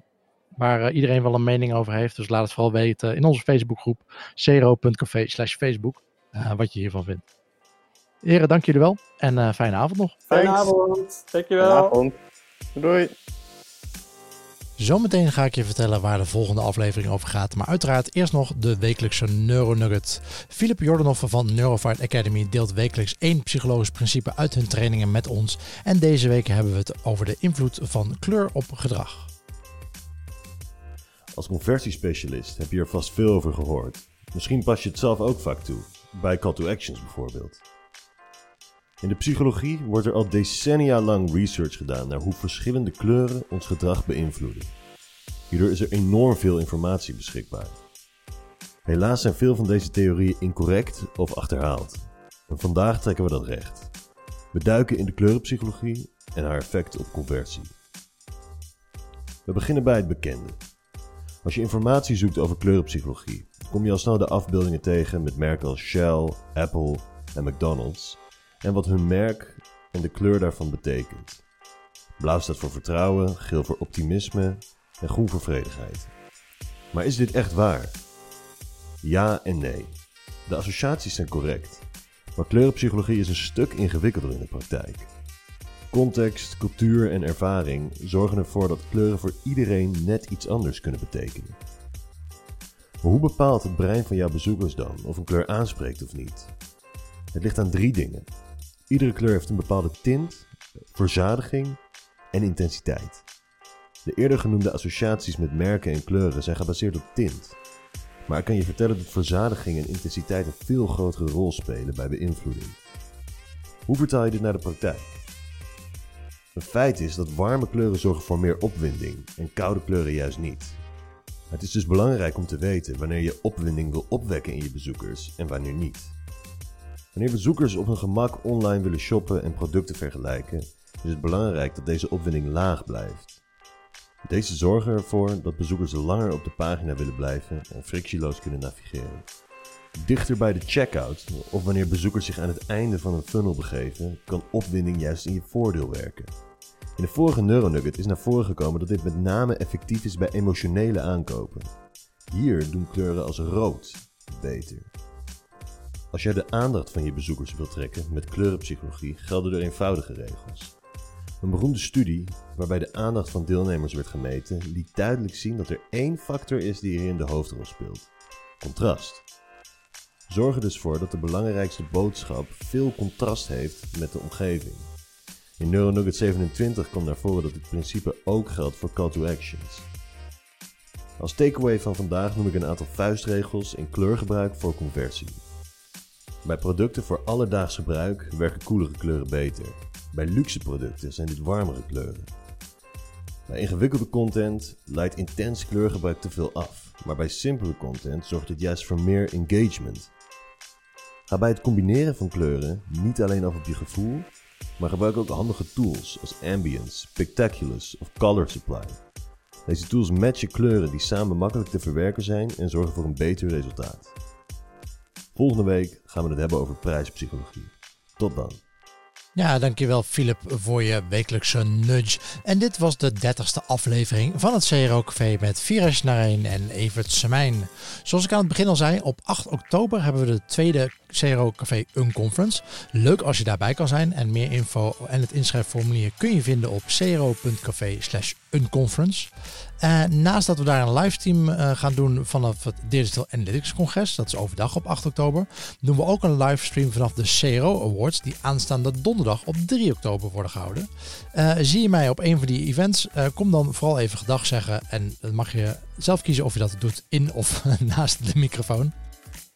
waar iedereen wel een mening over heeft. Dus laat het vooral weten in onze Facebookgroep, cro.café slash Facebook, wat je hiervan vindt. Heren, dank jullie wel en fijne avond nog. Fijne avond, dankjewel. Fijne avond. Doei. Zometeen ga ik je vertellen waar de volgende aflevering over gaat. Maar uiteraard eerst nog de wekelijkse Neuronugget. Filip Jordanov van Neurofight Academy deelt wekelijks één psychologisch principe uit hun trainingen met ons. En deze week hebben we het over de invloed van kleur op gedrag. Als conversiespecialist heb je er vast veel over gehoord. Misschien pas je het zelf ook vaak toe, bij call to actions bijvoorbeeld. In de psychologie wordt er al decennia lang research gedaan naar hoe verschillende kleuren ons gedrag beïnvloeden. Hierdoor is er enorm veel informatie beschikbaar. Helaas zijn veel van deze theorieën incorrect of achterhaald. En vandaag trekken we dat recht. We duiken in de kleurenpsychologie en haar effect op conversie. We beginnen bij het bekende. Als je informatie zoekt over kleurenpsychologie, kom je al snel de afbeeldingen tegen met merken als Shell, Apple en McDonald's en wat hun merk en de kleur daarvan betekent. Blauw staat voor vertrouwen, geel voor optimisme en groen voor vredigheid. Maar is dit echt waar? Ja en nee. De associaties zijn correct, maar kleurenpsychologie is een stuk ingewikkelder in de praktijk. Context, cultuur en ervaring zorgen ervoor dat kleuren voor iedereen net iets anders kunnen betekenen. Maar hoe bepaalt het brein van jouw bezoekers dan of een kleur aanspreekt of niet? Het ligt aan drie dingen. Iedere kleur heeft een bepaalde tint, verzadiging en intensiteit. De eerder genoemde associaties met merken en kleuren zijn gebaseerd op tint. Maar ik kan je vertellen dat verzadiging en intensiteit een veel grotere rol spelen bij beïnvloeding. Hoe vertaal je dit naar de praktijk? Een feit is dat warme kleuren zorgen voor meer opwinding en koude kleuren juist niet. Het is dus belangrijk om te weten wanneer je opwinding wil opwekken in je bezoekers en wanneer niet. Wanneer bezoekers op hun gemak online willen shoppen en producten vergelijken, is het belangrijk dat deze opwinding laag blijft. Deze zorgen ervoor dat bezoekers langer op de pagina willen blijven en frictieloos kunnen navigeren. Dichter bij de checkout, of wanneer bezoekers zich aan het einde van een funnel begeven, kan opwinding juist in je voordeel werken. In de vorige Neuronugget is naar voren gekomen dat dit met name effectief is bij emotionele aankopen. Hier doen kleuren als rood beter. Als jij de aandacht van je bezoekers wilt trekken met kleurenpsychologie, gelden er eenvoudige regels. Een beroemde studie, waarbij de aandacht van deelnemers werd gemeten, liet duidelijk zien dat er één factor is die hierin de hoofdrol speelt: contrast. Zorg er dus voor dat de belangrijkste boodschap veel contrast heeft met de omgeving. In NeuroNugget 27 komt naar voren dat dit principe ook geldt voor call to actions. Als takeaway van vandaag noem ik een aantal vuistregels in kleurgebruik voor conversie. Bij producten voor alledaags gebruik werken koelere kleuren beter. Bij luxe producten zijn dit warmere kleuren. Bij ingewikkelde content leidt intens kleurgebruik te veel af, maar bij simpele content zorgt dit juist voor meer engagement. Ga bij het combineren van kleuren niet alleen af op je gevoel, maar gebruik ook handige tools als Ambience, Pictaculus of Color Supply. Deze tools matchen kleuren die samen makkelijk te verwerken zijn en zorgen voor een beter resultaat. Volgende week gaan we het hebben over prijspsychologie. Tot dan. Ja, dankjewel Philip voor je wekelijkse nudge. En dit was de dertigste aflevering van het CRO Café met Viraj Nareen en Evert Semijn. Zoals ik aan het begin al zei, op 8 oktober hebben we de tweede CRO Café Unconference. Leuk als je daarbij kan zijn en meer info en het inschrijfformulier kun je vinden op cro.café unconference. Uh, naast dat we daar een livestream uh, gaan doen vanaf het Digital Analytics Congres, dat is overdag op 8 oktober, doen we ook een livestream vanaf de CRO Awards, die aanstaande donderdag op 3 oktober worden gehouden. Uh, zie je mij op een van die events, kom dan vooral even gedag zeggen en dan mag je zelf kiezen of je dat doet in of [laughs] naast de microfoon.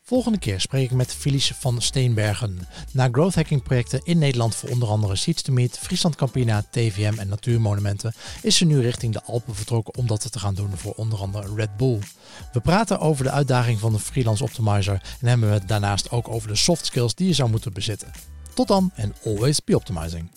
Volgende keer spreek ik met Felice van Steenbergen. Na growth hacking projecten in Nederland voor onder andere Seeds to Meet, Friesland Campina, TVM en Natuurmonumenten is ze nu richting de Alpen vertrokken om dat te gaan doen voor onder andere Red Bull. We praten over de uitdaging van de freelance optimizer en hebben we het daarnaast ook over de soft skills die je zou moeten bezitten. Tot dan en always be optimizing.